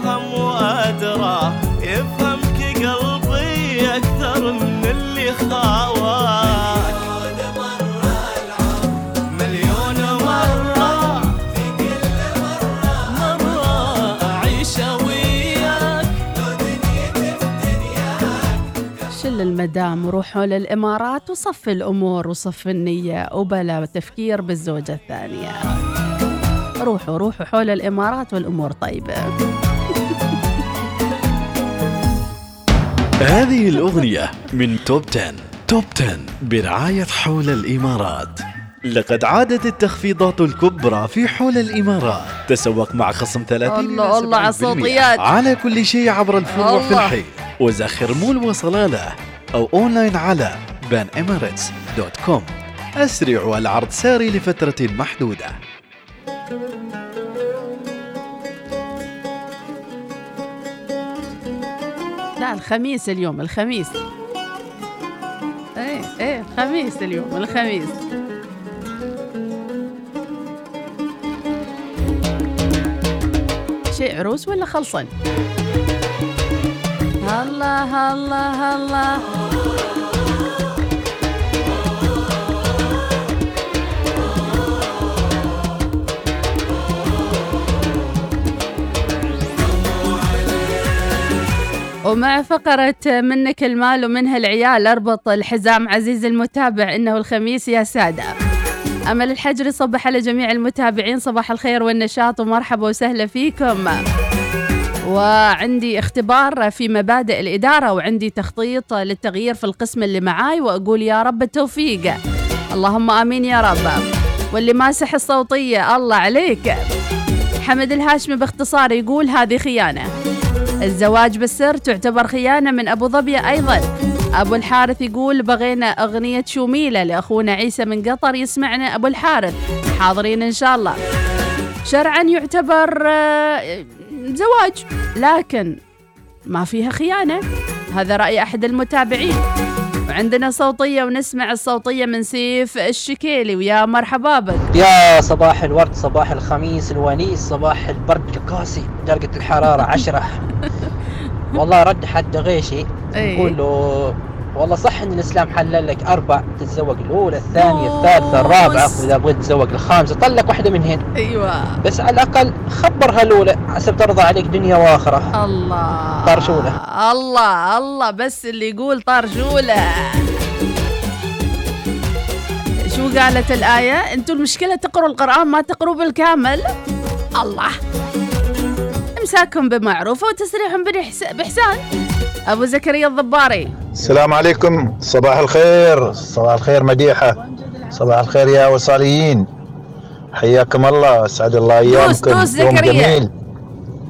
لك أفهم وأدرى يفهمك قلبي أكثر من اللي خاواك مليون مرة مرة أعيش وياك. شل المدام وروحوا للإمارات وصف الأمور وصف النية وبلا تفكير بالزوجة الثانية. روحوا روحوا حول الإمارات والأمور طيبة. هذه الأغنية من top 10 top 10 برعاية حول الإمارات. لقد عادت التخفيضات الكبرى في حول الإمارات. تسوق مع خصم 30 الله الله على الصوتيات على كل شيء عبر الفروع في. الحي. وزخر مول وصلالة. أو أونلاين على PAN Emirates دوت كوم. أسرع والعرض ساري لفترة محدودة. لا الخميس. اليوم الخميس. إيه إيه الخميس اليوم الخميس. شيء عروس ولا خلصن الله الله الله. ومع فقرة منك المال ومنها العيال أربط الحزام عزيزي المتابع إنه الخميس يا سادة. أمل الحجري صبح على جميع المتابعين صباح الخير والنشاط ومرحبا وسهلا فيكم. وعندي اختبار في مبادئ الإدارة وعندي تخطيط للتغيير في القسم اللي معاي وأقول يا رب التوفيق. اللهم آمين يا رب. واللي ماسح الصوتية الله عليك. حمد الهاشمي باختصار يقول هذه خيانة. الزواج بالسر تعتبر خيانة من أبو ظبي أيضا. أبو الحارث يقول بغينا أغنية شوميلة لأخونا عيسى من قطر يسمعنا أبو الحارث. حاضرين إن شاء الله. شرعا يعتبر آه، زواج لكن ما فيها خيانة. هذا رأي أحد المتابعين. وعندنا صوتية ونسمع الصوتية من سيف الشكيلي. ويا مرحبا بك. يا صباح الورد صباح الخميس الونيس صباح البرد القاسي درجة الحرارة عشرة. والله رد حد غيشي. إيه. يقول له والله صح إن الإسلام حلل لك أربع تتزوج الأولى الثانية الثالثة الرابعة. واذا بغيت تتزوج الخامسة طلق واحدة منهن أيوه. بس على الأقل خبرها الأولى حسب ترضى عليك دنيا وآخرة. الله. طرشوله الله الله. بس اللي يقول طرشولة شو قالت الآية؟ أنتوا المشكلة تقروا القرآن ما تقروا بالكامل. الله. إمساكم بمعروف وتسريحهم بإحسان. أبو زكريا الضباري. السلام عليكم. صباح الخير. صباح الخير مديحة. صباح الخير يا وصاليين حياكم الله. أسعد الله ايامكم دوس يوم زكريا. جميل.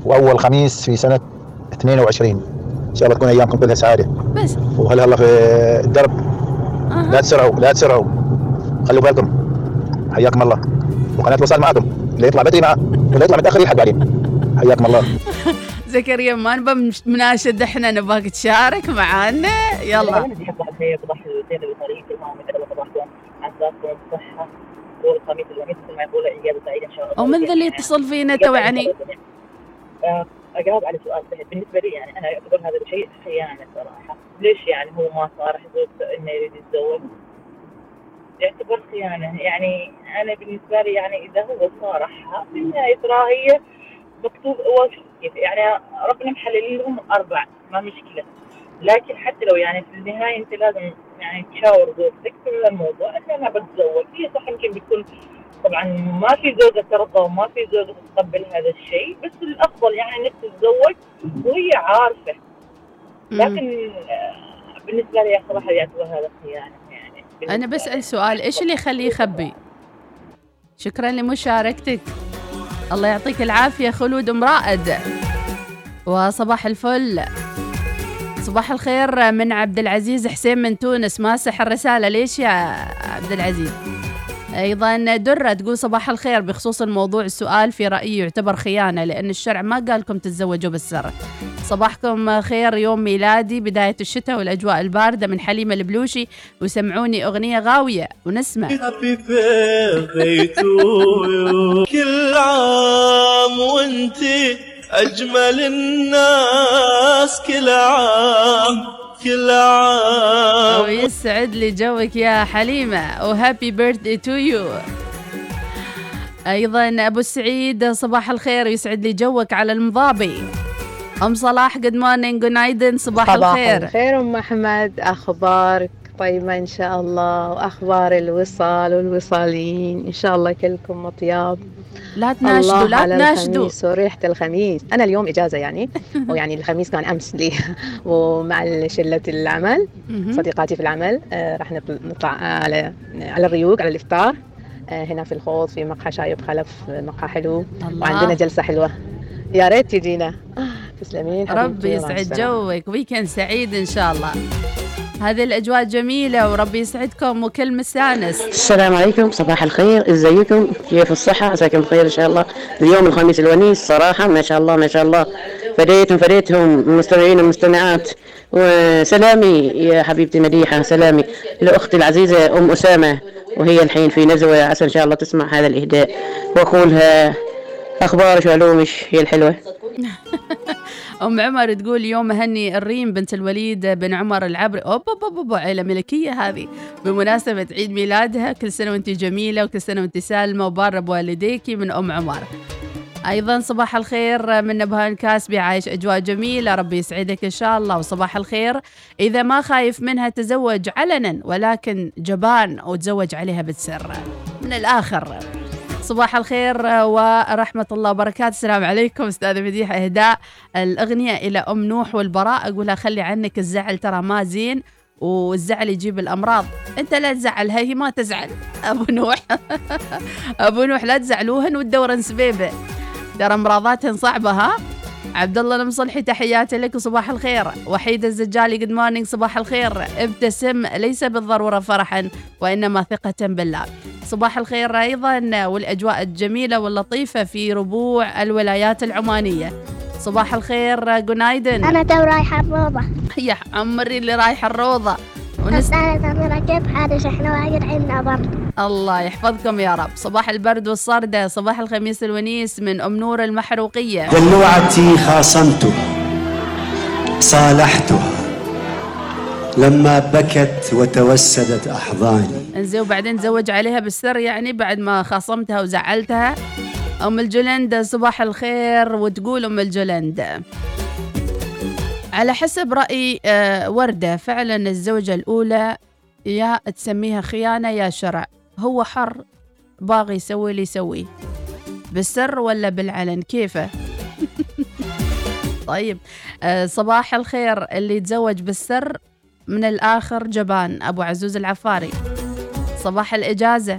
وأول خميس في سنة 22 إن شاء الله تكون أيامكم كلها سعادة. بس. وهلا هلا في الدرب لا تسرعوا لا تسرعوا. خلوا بالكم. حياكم الله. وقناة وصال معكم. اللي يطلع بدري معه واللي يطلع متاخر يلحق بعدين. حياكم الله. زكريا ما نبى مناشد إحنا نبغاك تشارك معانا. يلا. والخميس مثل ما يقول إن شاء الله. ومن ذا اللي يتصل فينا توعني؟ آه، أجاوب على سؤال سهل بالنسبة لي يعني أنا اعتبر هذا الشيء خيانة صراحة. ليش يعني هو ما صارح زوجته إنه يريد يتزوج؟ يعتبر خيانة. يعني أنا بالنسبة لي يعني إذا هو صارحها في النهاية ترى هي مكتوب هو كيف؟ يعني ربنا محلل لهم أربع ما مشكلة. لكن حتى لو يعني في النهاية أنت لازم يعني تشاور زوجتك في الموضوع إن أنا بتزوج. هي صح يمكن بيكون طبعا ما في زوجة ترضى وما في زوجة تتقبل هذا الشيء بس الأفضل يعني إنك تتزوج وهي عارفة. لكن آه، بالنسبة لي صراحة يعتبر هذا خيانة يعني. أنا بسأل سؤال إيش اللي يخليه يخبي؟ شكرا لمشاركتك. الله يعطيك العافية خلود أم رائد وصباح الفل. صباح الخير من عبد العزيز حسين من تونس. ماسح الرسالة ليش يا عبد العزيز؟ أيضا درة تقول صباح الخير بخصوص الموضوع السؤال في رأيي يعتبر خيانة لأن الشرع ما قال لكم تتزوجوا بالسر. صباحكم خير يوم ميلادي بداية الشتاء والأجواء الباردة من حليمة البلوشي. وسمعوني أغنية غاوية ونسمع. كل عام وانتي أجمل الناس كل عام. كل عام ويسعد لي جوك يا حليمة. و happy birthday to you أيضا أبو سعيد صباح الخير يسعد لي جوك على المضابي. أم صلاح good morning جونايدن صباح الخير. الخير أم أحمد أخبارك؟ طيبة إن شاء الله وأخبار الوصال والوصالين. إن شاء الله كلكم أطياب لا تناشدوا لا تناشدوا. الخميس وريحة الخميس. أنا اليوم إجازة يعني ويعني الخميس كان أمس لي. ومع شلة العمل. صديقاتي في العمل آه، راح نطل- نطلع على على الريوق على الإفطار. آه، هنا في الخوض في مقهى شايب خلف مقهى حلو. الله. وعندنا جلسة حلوة. يا ريت تجينا. آه، تسلمين ربي يسعد. جوك. ويكند سعيد إن شاء الله. هذه الأجواء جميلة وربي يسعدكم وكل مستانس السلام عليكم صباح الخير إزيكم؟ كيف الصحة؟ عساكم بخير إن شاء الله. اليوم الخميس الونيس صراحة ما شاء الله ما شاء الله. فديتهم فديتهم المستمعين والمستمعات. وسلامي يا حبيبتي مديحة سلامي لأختي العزيزة أم أسامة. وهي الحين في نزوة عسى إن شاء الله تسمع هذا الإهداء. وأقولها أخبارك وعلومك هي الحلوة. أم عمر تقول يوم هني الريم بنت الوليد بن عمر العبري أوب أوب أوب, عيلة ملكية هذه. بمناسبة عيد ميلادها كل سنة وأنت جميلة وكل سنة وأنت سالمة وبارة بوالديكي من أم عمر. أيضا صباح الخير من نبهان كاسبي عايش أجواء جميلة. ربي يسعدك إن شاء الله. وصباح الخير. إذا ما خايف منها تزوج علنا ولكن جبان وتزوج عليها بالسر. من الآخر. صباح الخير ورحمة الله وبركاته. السلام عليكم أستاذة مديحة إهداء. الأغنية إلى أم نوح والبراء أقولها خلي عنك الزعل ترى ما زين والزعل يجيب الأمراض. أنت لا تزعلها هي ما تزعل. أبو نوح. أبو نوح لا تزعلوهن وتدورن سبيبة ترى أمراضاتهن صعبة ها؟ عبد الله المصلحي تحياتي لك وصباح الخير. وحيد الزجالي good morning صباح الخير. ابتسم ليس بالضرورة فرحا وإنما ثقة بالله. صباح الخير أيضا والأجواء الجميلة واللطيفة في ربوع الولايات العمانية. صباح الخير جونايدن أنا تو رايحة الروضة. يا عمري اللي رايحة الروضة. ترى كيف حالك إحنا وايد عندنا برد الله يحفظكم يا رب. صباح البرد والصردة صباح الخميس الونيس من أم نور المحروقية. دلوعتي خاصمته صالحتها لما بكت وتوسدت أحضاني. انزين وبعدين تزوج عليها بالسر يعني بعد ما خاصمتها وزعلتها. أم الجلند صباح الخير وتقول أم الجلند على حسب رأي آه، وردة. فعلا الزوجة الأولى يا تسميها خيانة يا شرع. هو حر باغي يسوي اللي يسويه. بالسر ولا بالعلن؟ كيفه؟ طيب آه، صباح الخير. اللي يتزوج بالسر من الآخر جبان. أبو عزوز العفاري. صباح الإجازة.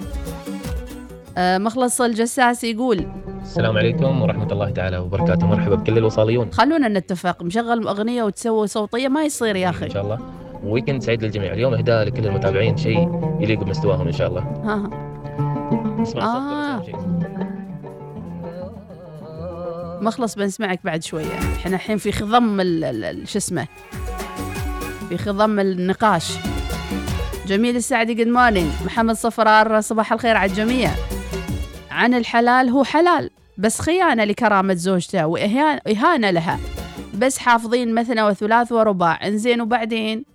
مخلص الجساس يقول السلام عليكم ورحمة الله تعالى وبركاته. مرحبا بكل الوصاليون. خلونا نتفق مشغل أغنية وتسوي صوتية ما يصير يا أخي. إن شاء الله. ويكند سعيد للجميع. اليوم إهداء لكل المتابعين شيء يليق بمستواهم إن شاء الله. ها اسمع آه. مخلص بنسمعك بعد شوية. إحنا الحين في خضم شو اسمه في خضم النقاش. جميل السعدي good morning محمد صفرار صباح الخير على الجميع. عن الحلال هو حلال بس خيانة لكرامة زوجته وإهانة لها. بس حافظين مثنى وثلاث ورباع. إنزين وبعدين؟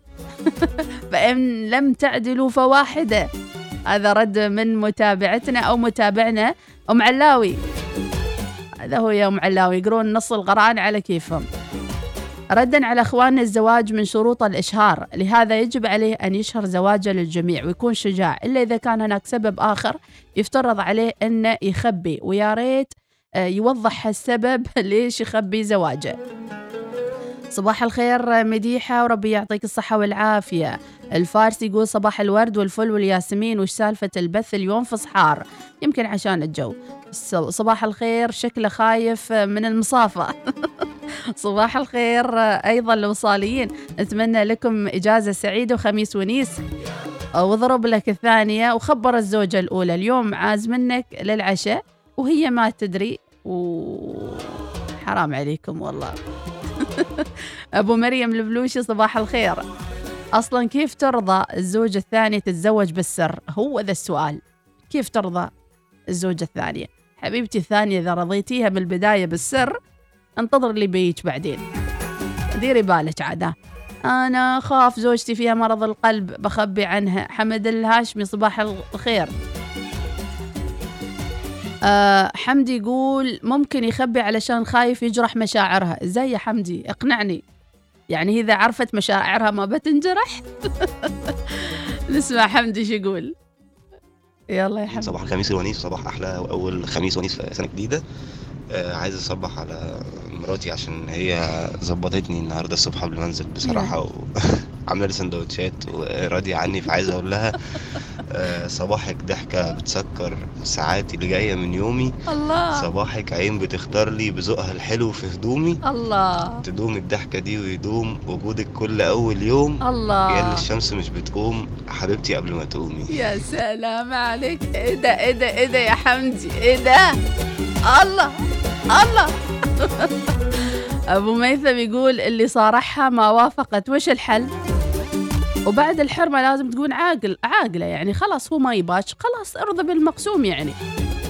فإن لم تعدلوا فواحدة. هذا رد من متابعتنا أو متابعنا أم علاوي. هذا هو يا أم علاوي. يقرون نص القرآن على كيفهم. ردا على أخواننا الزواج من شروط الإشهار. لهذا يجب عليه أن يشهر زواجه للجميع ويكون شجاع إلا إذا كان هناك سبب آخر يفترض عليه أنه يخبي ويا ريت آه، يوضح السبب ليش يخبي زواجه. صباح الخير مديحة وربي يعطيك الصحة والعافية. الفارس يقول صباح الورد والفل والياسمين وش سالفة البث اليوم في صحار؟ يمكن عشان الجو. صباح الخير شكله خايف من المصافة. صباح الخير أيضا الوصاليين نتمنى لكم إجازة سعيدة وخميس ونيس. واضرب لك الثانية. وخبر الزوجة الأولى اليوم عاز منك للعشاء وهي ما تدري. و حرام عليكم والله. أبو مريم البلوشي صباح الخير. أصلا كيف ترضى الزوجة الثانية تتزوج بالسر؟ هو ذا السؤال. كيف ترضى الزوجة الثانية؟ حبيبتي الثانية إذا رضيتيها من البداية بالسر انتظر اللي بيجي بعدين. ديري بالك عادة. أنا خاف زوجتي فيها مرض القلب بخبي عنها. حمد الهاشمي صباح الخير. أه حمدي يقول ممكن يخبي علشان خايف يجرح مشاعرها. إزاي يا حمدي؟ اقنعني. يعني إذا عرفت مشاعرها ما بتنجرح. نسمع حمدي شو يقول. يلا يا حمدي. صباح الخميس الونيس صباح أحلى وأول خميس ونيس في سنة جديدة. آه عايز أصبح على مراتي عشان هي ظبطتني النهارده الصبح قبل ما أنزل بصراحة وعامله لي سندوتشات وراضيه عني فعايز أقول لها آه صباحك ضحكة بتسكر ساعاتي اللي جاية من يومي. الله. صباحك عين بتختار لي بذوقها الحلو في هدومي. الله. تدوم الضحكة دي ويدوم وجودك كل أول يوم. الله. يا الشمس مش بتقوم حبيبتي قبل ما تقومي. يا سلام عليك. إيه ده إيه ده إيه ده يا حمدي؟ إيه ده؟ الله الله. أبو ميثم يقول اللي صارحها ما وافقت وش الحل؟ وبعد الحرمة لازم تكون عاقل عاقلة يعني. خلاص هو ما يباش. خلاص ارضى بالمقسوم يعني.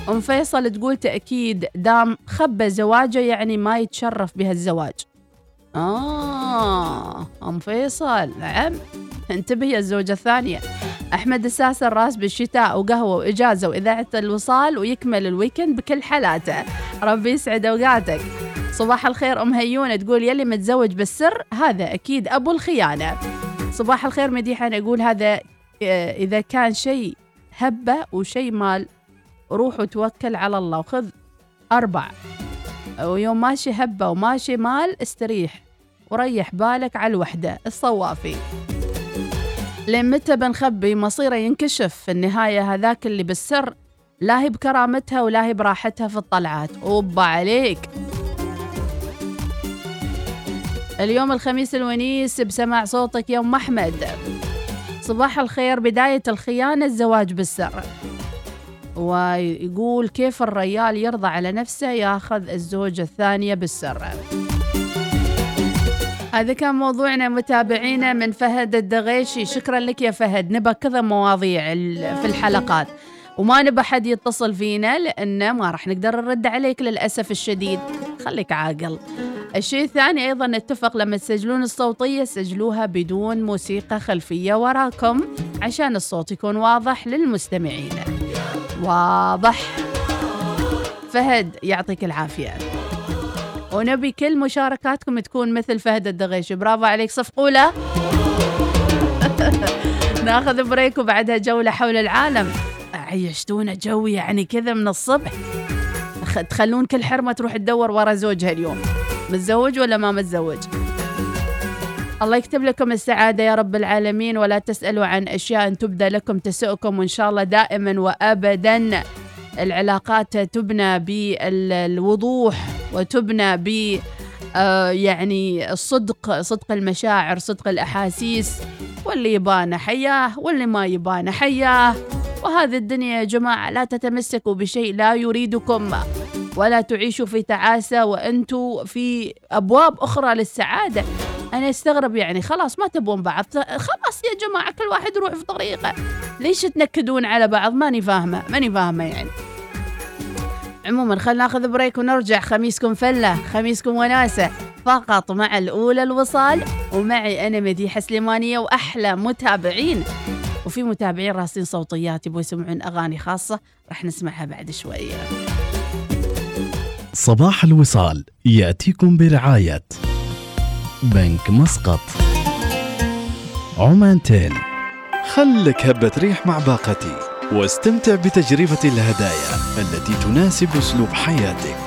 أم فيصل تقول تأكيد دام خبى زواجه يعني ما يتشرف بهالزواج. آه أم فيصل نعم. انتبه يا الزوجة الثانية. أحمد الساس الراس بالشتاء وقهوة وإجازة وإذاعة الوصال ويكمل الويكند بكل حالاته. ربي يسعد أوقاتك. صباح الخير أم هيونة تقول يلي متزوج بالسر هذا أكيد أبو الخيانة. صباح الخير مديحة أنا أقول هذا آه، إذا كان شيء هبة وشيء مال روح وتوكل على الله. وخذ أربع. ويوم ماشي هبة وماشي مال استريح وريح بالك على الوحدة. الصوافي. لين متى بنخبي؟ مصيره ينكشف. في النهاية هذاك اللي بالسر لا هي بكرامتها ولا هي براحتها في الطلعات. أوبا عليك. اليوم الخميس الونيس بسماع صوتك يا أم أحمد. صباح الخير بداية الخيانة الزواج بالسر. ويقول كيف الريال يرضى على نفسه ياخذ الزوجة الثانية بالسر. هذا كان موضوعنا متابعينا من فهد الدغيشي. شكرا لك يا فهد نبى كذا مواضيع في الحلقات. وما نبى حد يتصل فينا لأنه ما راح نقدر نرد عليك للأسف الشديد. خليك عاقل. الشيء الثاني أيضا نتفق لما تسجلون الصوتية سجلوها بدون موسيقى خلفية وراكم عشان الصوت يكون واضح للمستمعين. واضح. فهد يعطيك العافية. ونبي كل مشاركاتكم تكون مثل فهد الدغيش. برافو عليك صفقوا له ناخذ بريك وبعدها جولة حول العالم. عيشتونا جو يعني كذا من الصبح. تخلون كل حرمة تروح تدور ورا زوجها اليوم. متزوج ولا ما متزوج؟ الله يكتب لكم السعادة يا رب العالمين ولا تسألوا عن أشياء تبدى لكم تسؤكم وإن شاء الله دائما وأبدا العلاقات تبنى بالوضوح وتبنى ب آه، يعني الصدق صدق المشاعر صدق الأحاسيس واللي يبانا حياه واللي ما يبانا حياه. وهذه الدنيا يا جماعة لا تتمسكوا بشيء لا يريدكم ولا تعيشوا في تعاسة وأنتوا في أبواب أخرى للسعادة. أنا أستغرب يعني خلاص ما تبون بعض خلاص يا جماعة كل واحد يروح في طريقه. ليش تنكدون على بعض؟ ماني فاهمة ماني فاهمة يعني. عموما خلينا ناخذ بريك ونرجع. خميسكم فلة خميسكم وناسة. فقط مع الأولى الوصال ومعي أنا مديحة سليمانية وأحلى متابعين. وفي متابعين راسين صوتيات يبغوا يسمعون أغاني خاصة راح نسمعها بعد شوية. صباح الوصال يأتيكم برعاية بنك مسقط. عمانتل. خلك هبة ريح مع باقتي واستمتع بتجربة الهدايا التي تناسب أسلوب حياتك.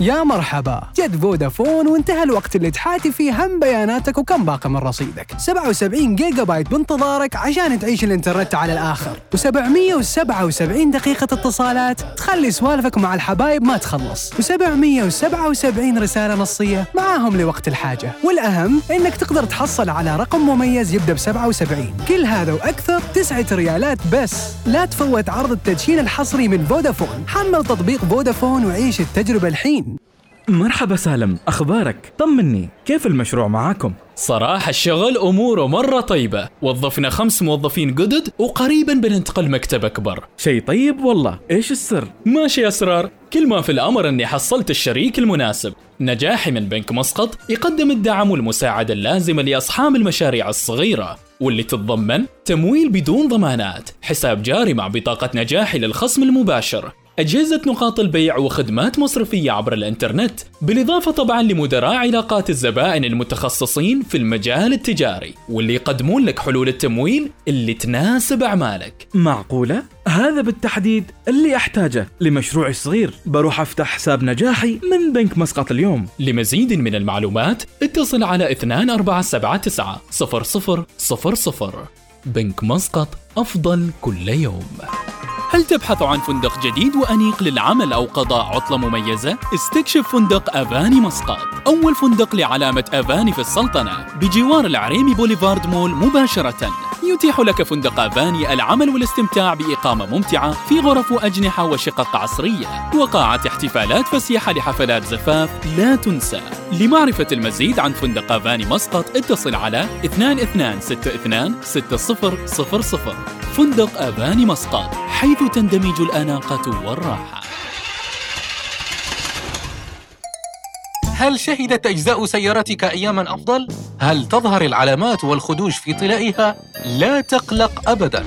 يا مرحبا. جد فودافون وانتهى الوقت اللي تحاتي فيه هم بياناتك وكم باقي من رصيدك. 77 جيجا بايت بانتظارك عشان تعيش الانترنت على الآخر. و777 دقيقة اتصالات. تخلي سوالفك مع الحبايب ما تخلص. و777 رسالة نصية معاهم لوقت الحاجة. والأهم إنك تقدر تحصل على رقم مميز يبدأ ب 77 كل هذا وأكثر تسعة ريالات بس. لا تفوت عرض التدشين الحصري من فودافون. حمل تطبيق فودافون وعيش التجربة الحين. مرحبا سالم أخبارك؟ طمني كيف المشروع معاكم؟ صراحة الشغل أموره مرة طيبة. وظفنا خمس موظفين جدد وقريبا بننتقل مكتب أكبر. شيء طيب والله. إيش السر؟ ماشي أسرار. كل ما في الأمر أني حصلت الشريك المناسب. نجاحي من بنك مسقط يقدم الدعم والمساعدة اللازمة لأصحاب المشاريع الصغيرة واللي تتضمن تمويل بدون ضمانات حساب جاري مع بطاقة نجاحي للخصم المباشر. أجهزة نقاط البيع وخدمات مصرفية عبر الإنترنت بالإضافة طبعا لمدراء علاقات الزبائن المتخصصين في المجال التجاري واللي يقدمون لك حلول التمويل اللي تناسب أعمالك. معقولة؟ هذا بالتحديد اللي أحتاجه. لمشروعي الصغير بروح أفتح حساب نجاحي من بنك مسقط اليوم. لمزيد من المعلومات اتصل على 2479 0000 بنك مسقط أفضل كل يوم. هل تبحث عن فندق جديد وأنيق للعمل أو قضاء عطلة مميزة؟ استكشف فندق أفاني مسقط أول فندق لعلامة أفاني في السلطنة بجوار العريمي بوليفارد مول مباشرة. يتيح لك فندق أفاني العمل والاستمتاع بإقامة ممتعة في غرف وأجنحة وشقق عصرية. وقاعة احتفالات فسيحة لحفلات زفاف لا تنسى. لمعرفة المزيد عن فندق أفاني مسقط اتصل على 2262 6000 فندق أفاني مسقط. حيث تندمج الأناقة والراحة هل شهدت أجزاء سيارتك أياماً أفضل؟ هل تظهر العلامات والخدوش في طلائها؟ لا تقلق أبداً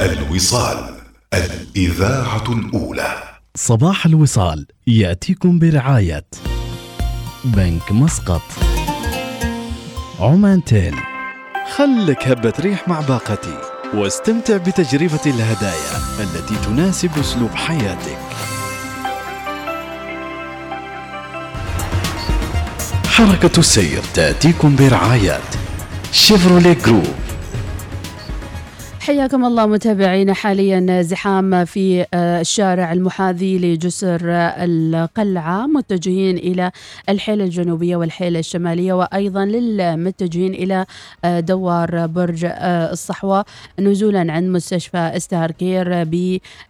الوصال الإذاعة الأولى. صباح الوصال يأتيكم برعاية بنك مسقط. عمان تيل. خلك هبة ريح مع باقتي واستمتع بتجربة الهدايا التي تناسب أسلوب حياتك. حركة السير تأتيكم برعاية Chevrolet Groove. حياكم الله متابعينا حاليا زحام في آه، الشارع المحاذي لجسر آه، القلعة متجهين إلى الحيل الجنوبية والحيل الشمالية وأيضا للمتجهين إلى آه، دوار برج الصحوة نزولا عند مستشفى Starcare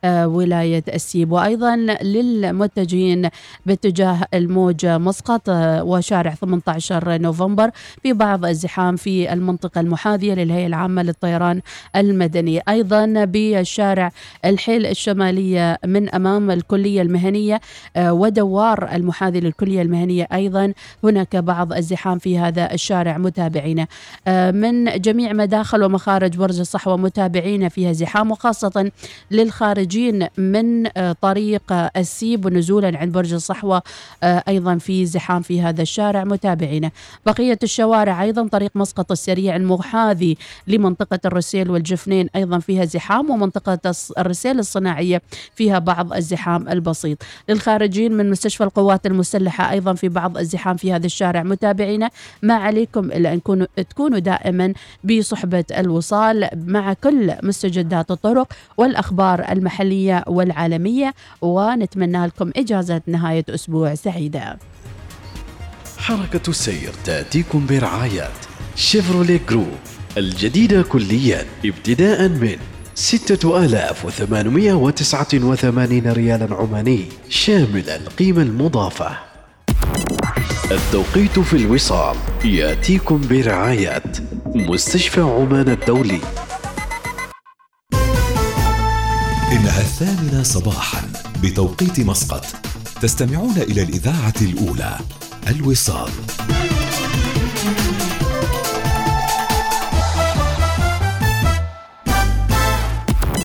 بولاية السيب. وأيضا للمتجهين باتجاه الموج مسقط وشارع 18 نوفمبر في بعض الزحام في المنطقة المحاذية للهيئة العامة للطيران المدني. أيضا بالشارع الحيل الشمالية من أمام الكلية المهنية آه، ودوار المحاذي للكلية المهنية. أيضا هناك بعض الزحام في هذا الشارع متابعينا آه، من جميع مداخل ومخارج برج الصحوة متابعينا فيها زحام وخاصة للخارجين من آه، طريق السيب ونزولا عند برج الصحوة أيضا في زحام في هذا الشارع متابعينا بقية الشوارع أيضا طريق مسقط السريع المحاذي لمنطقة الرسيل والجفن الاثنين أيضا فيها زحام ومنطقة الرسيل الصناعية فيها بعض الزحام البسيط. للخارجين من مستشفى القوات المسلحة أيضا في بعض الزحام في هذا الشارع. متابعينا ما عليكم إلا أن كونوا تكونوا دائما بصحبة الوصال مع كل مستجدات الطرق والأخبار المحلية والعالمية ونتمنى لكم إجازة نهاية أسبوع سعيدة. حركة السير تأتيكم برعاية Chevrolet Groove. الجديدة كليا ابتداء من 6889 ريالا عماني شامل القيمة المضافة. التوقيت في الوصال يأتيكم برعاية مستشفى عمان الدولي. إنها الثامنة صباحا بتوقيت مسقط. تستمعون إلى الإذاعة الأولى الوصال.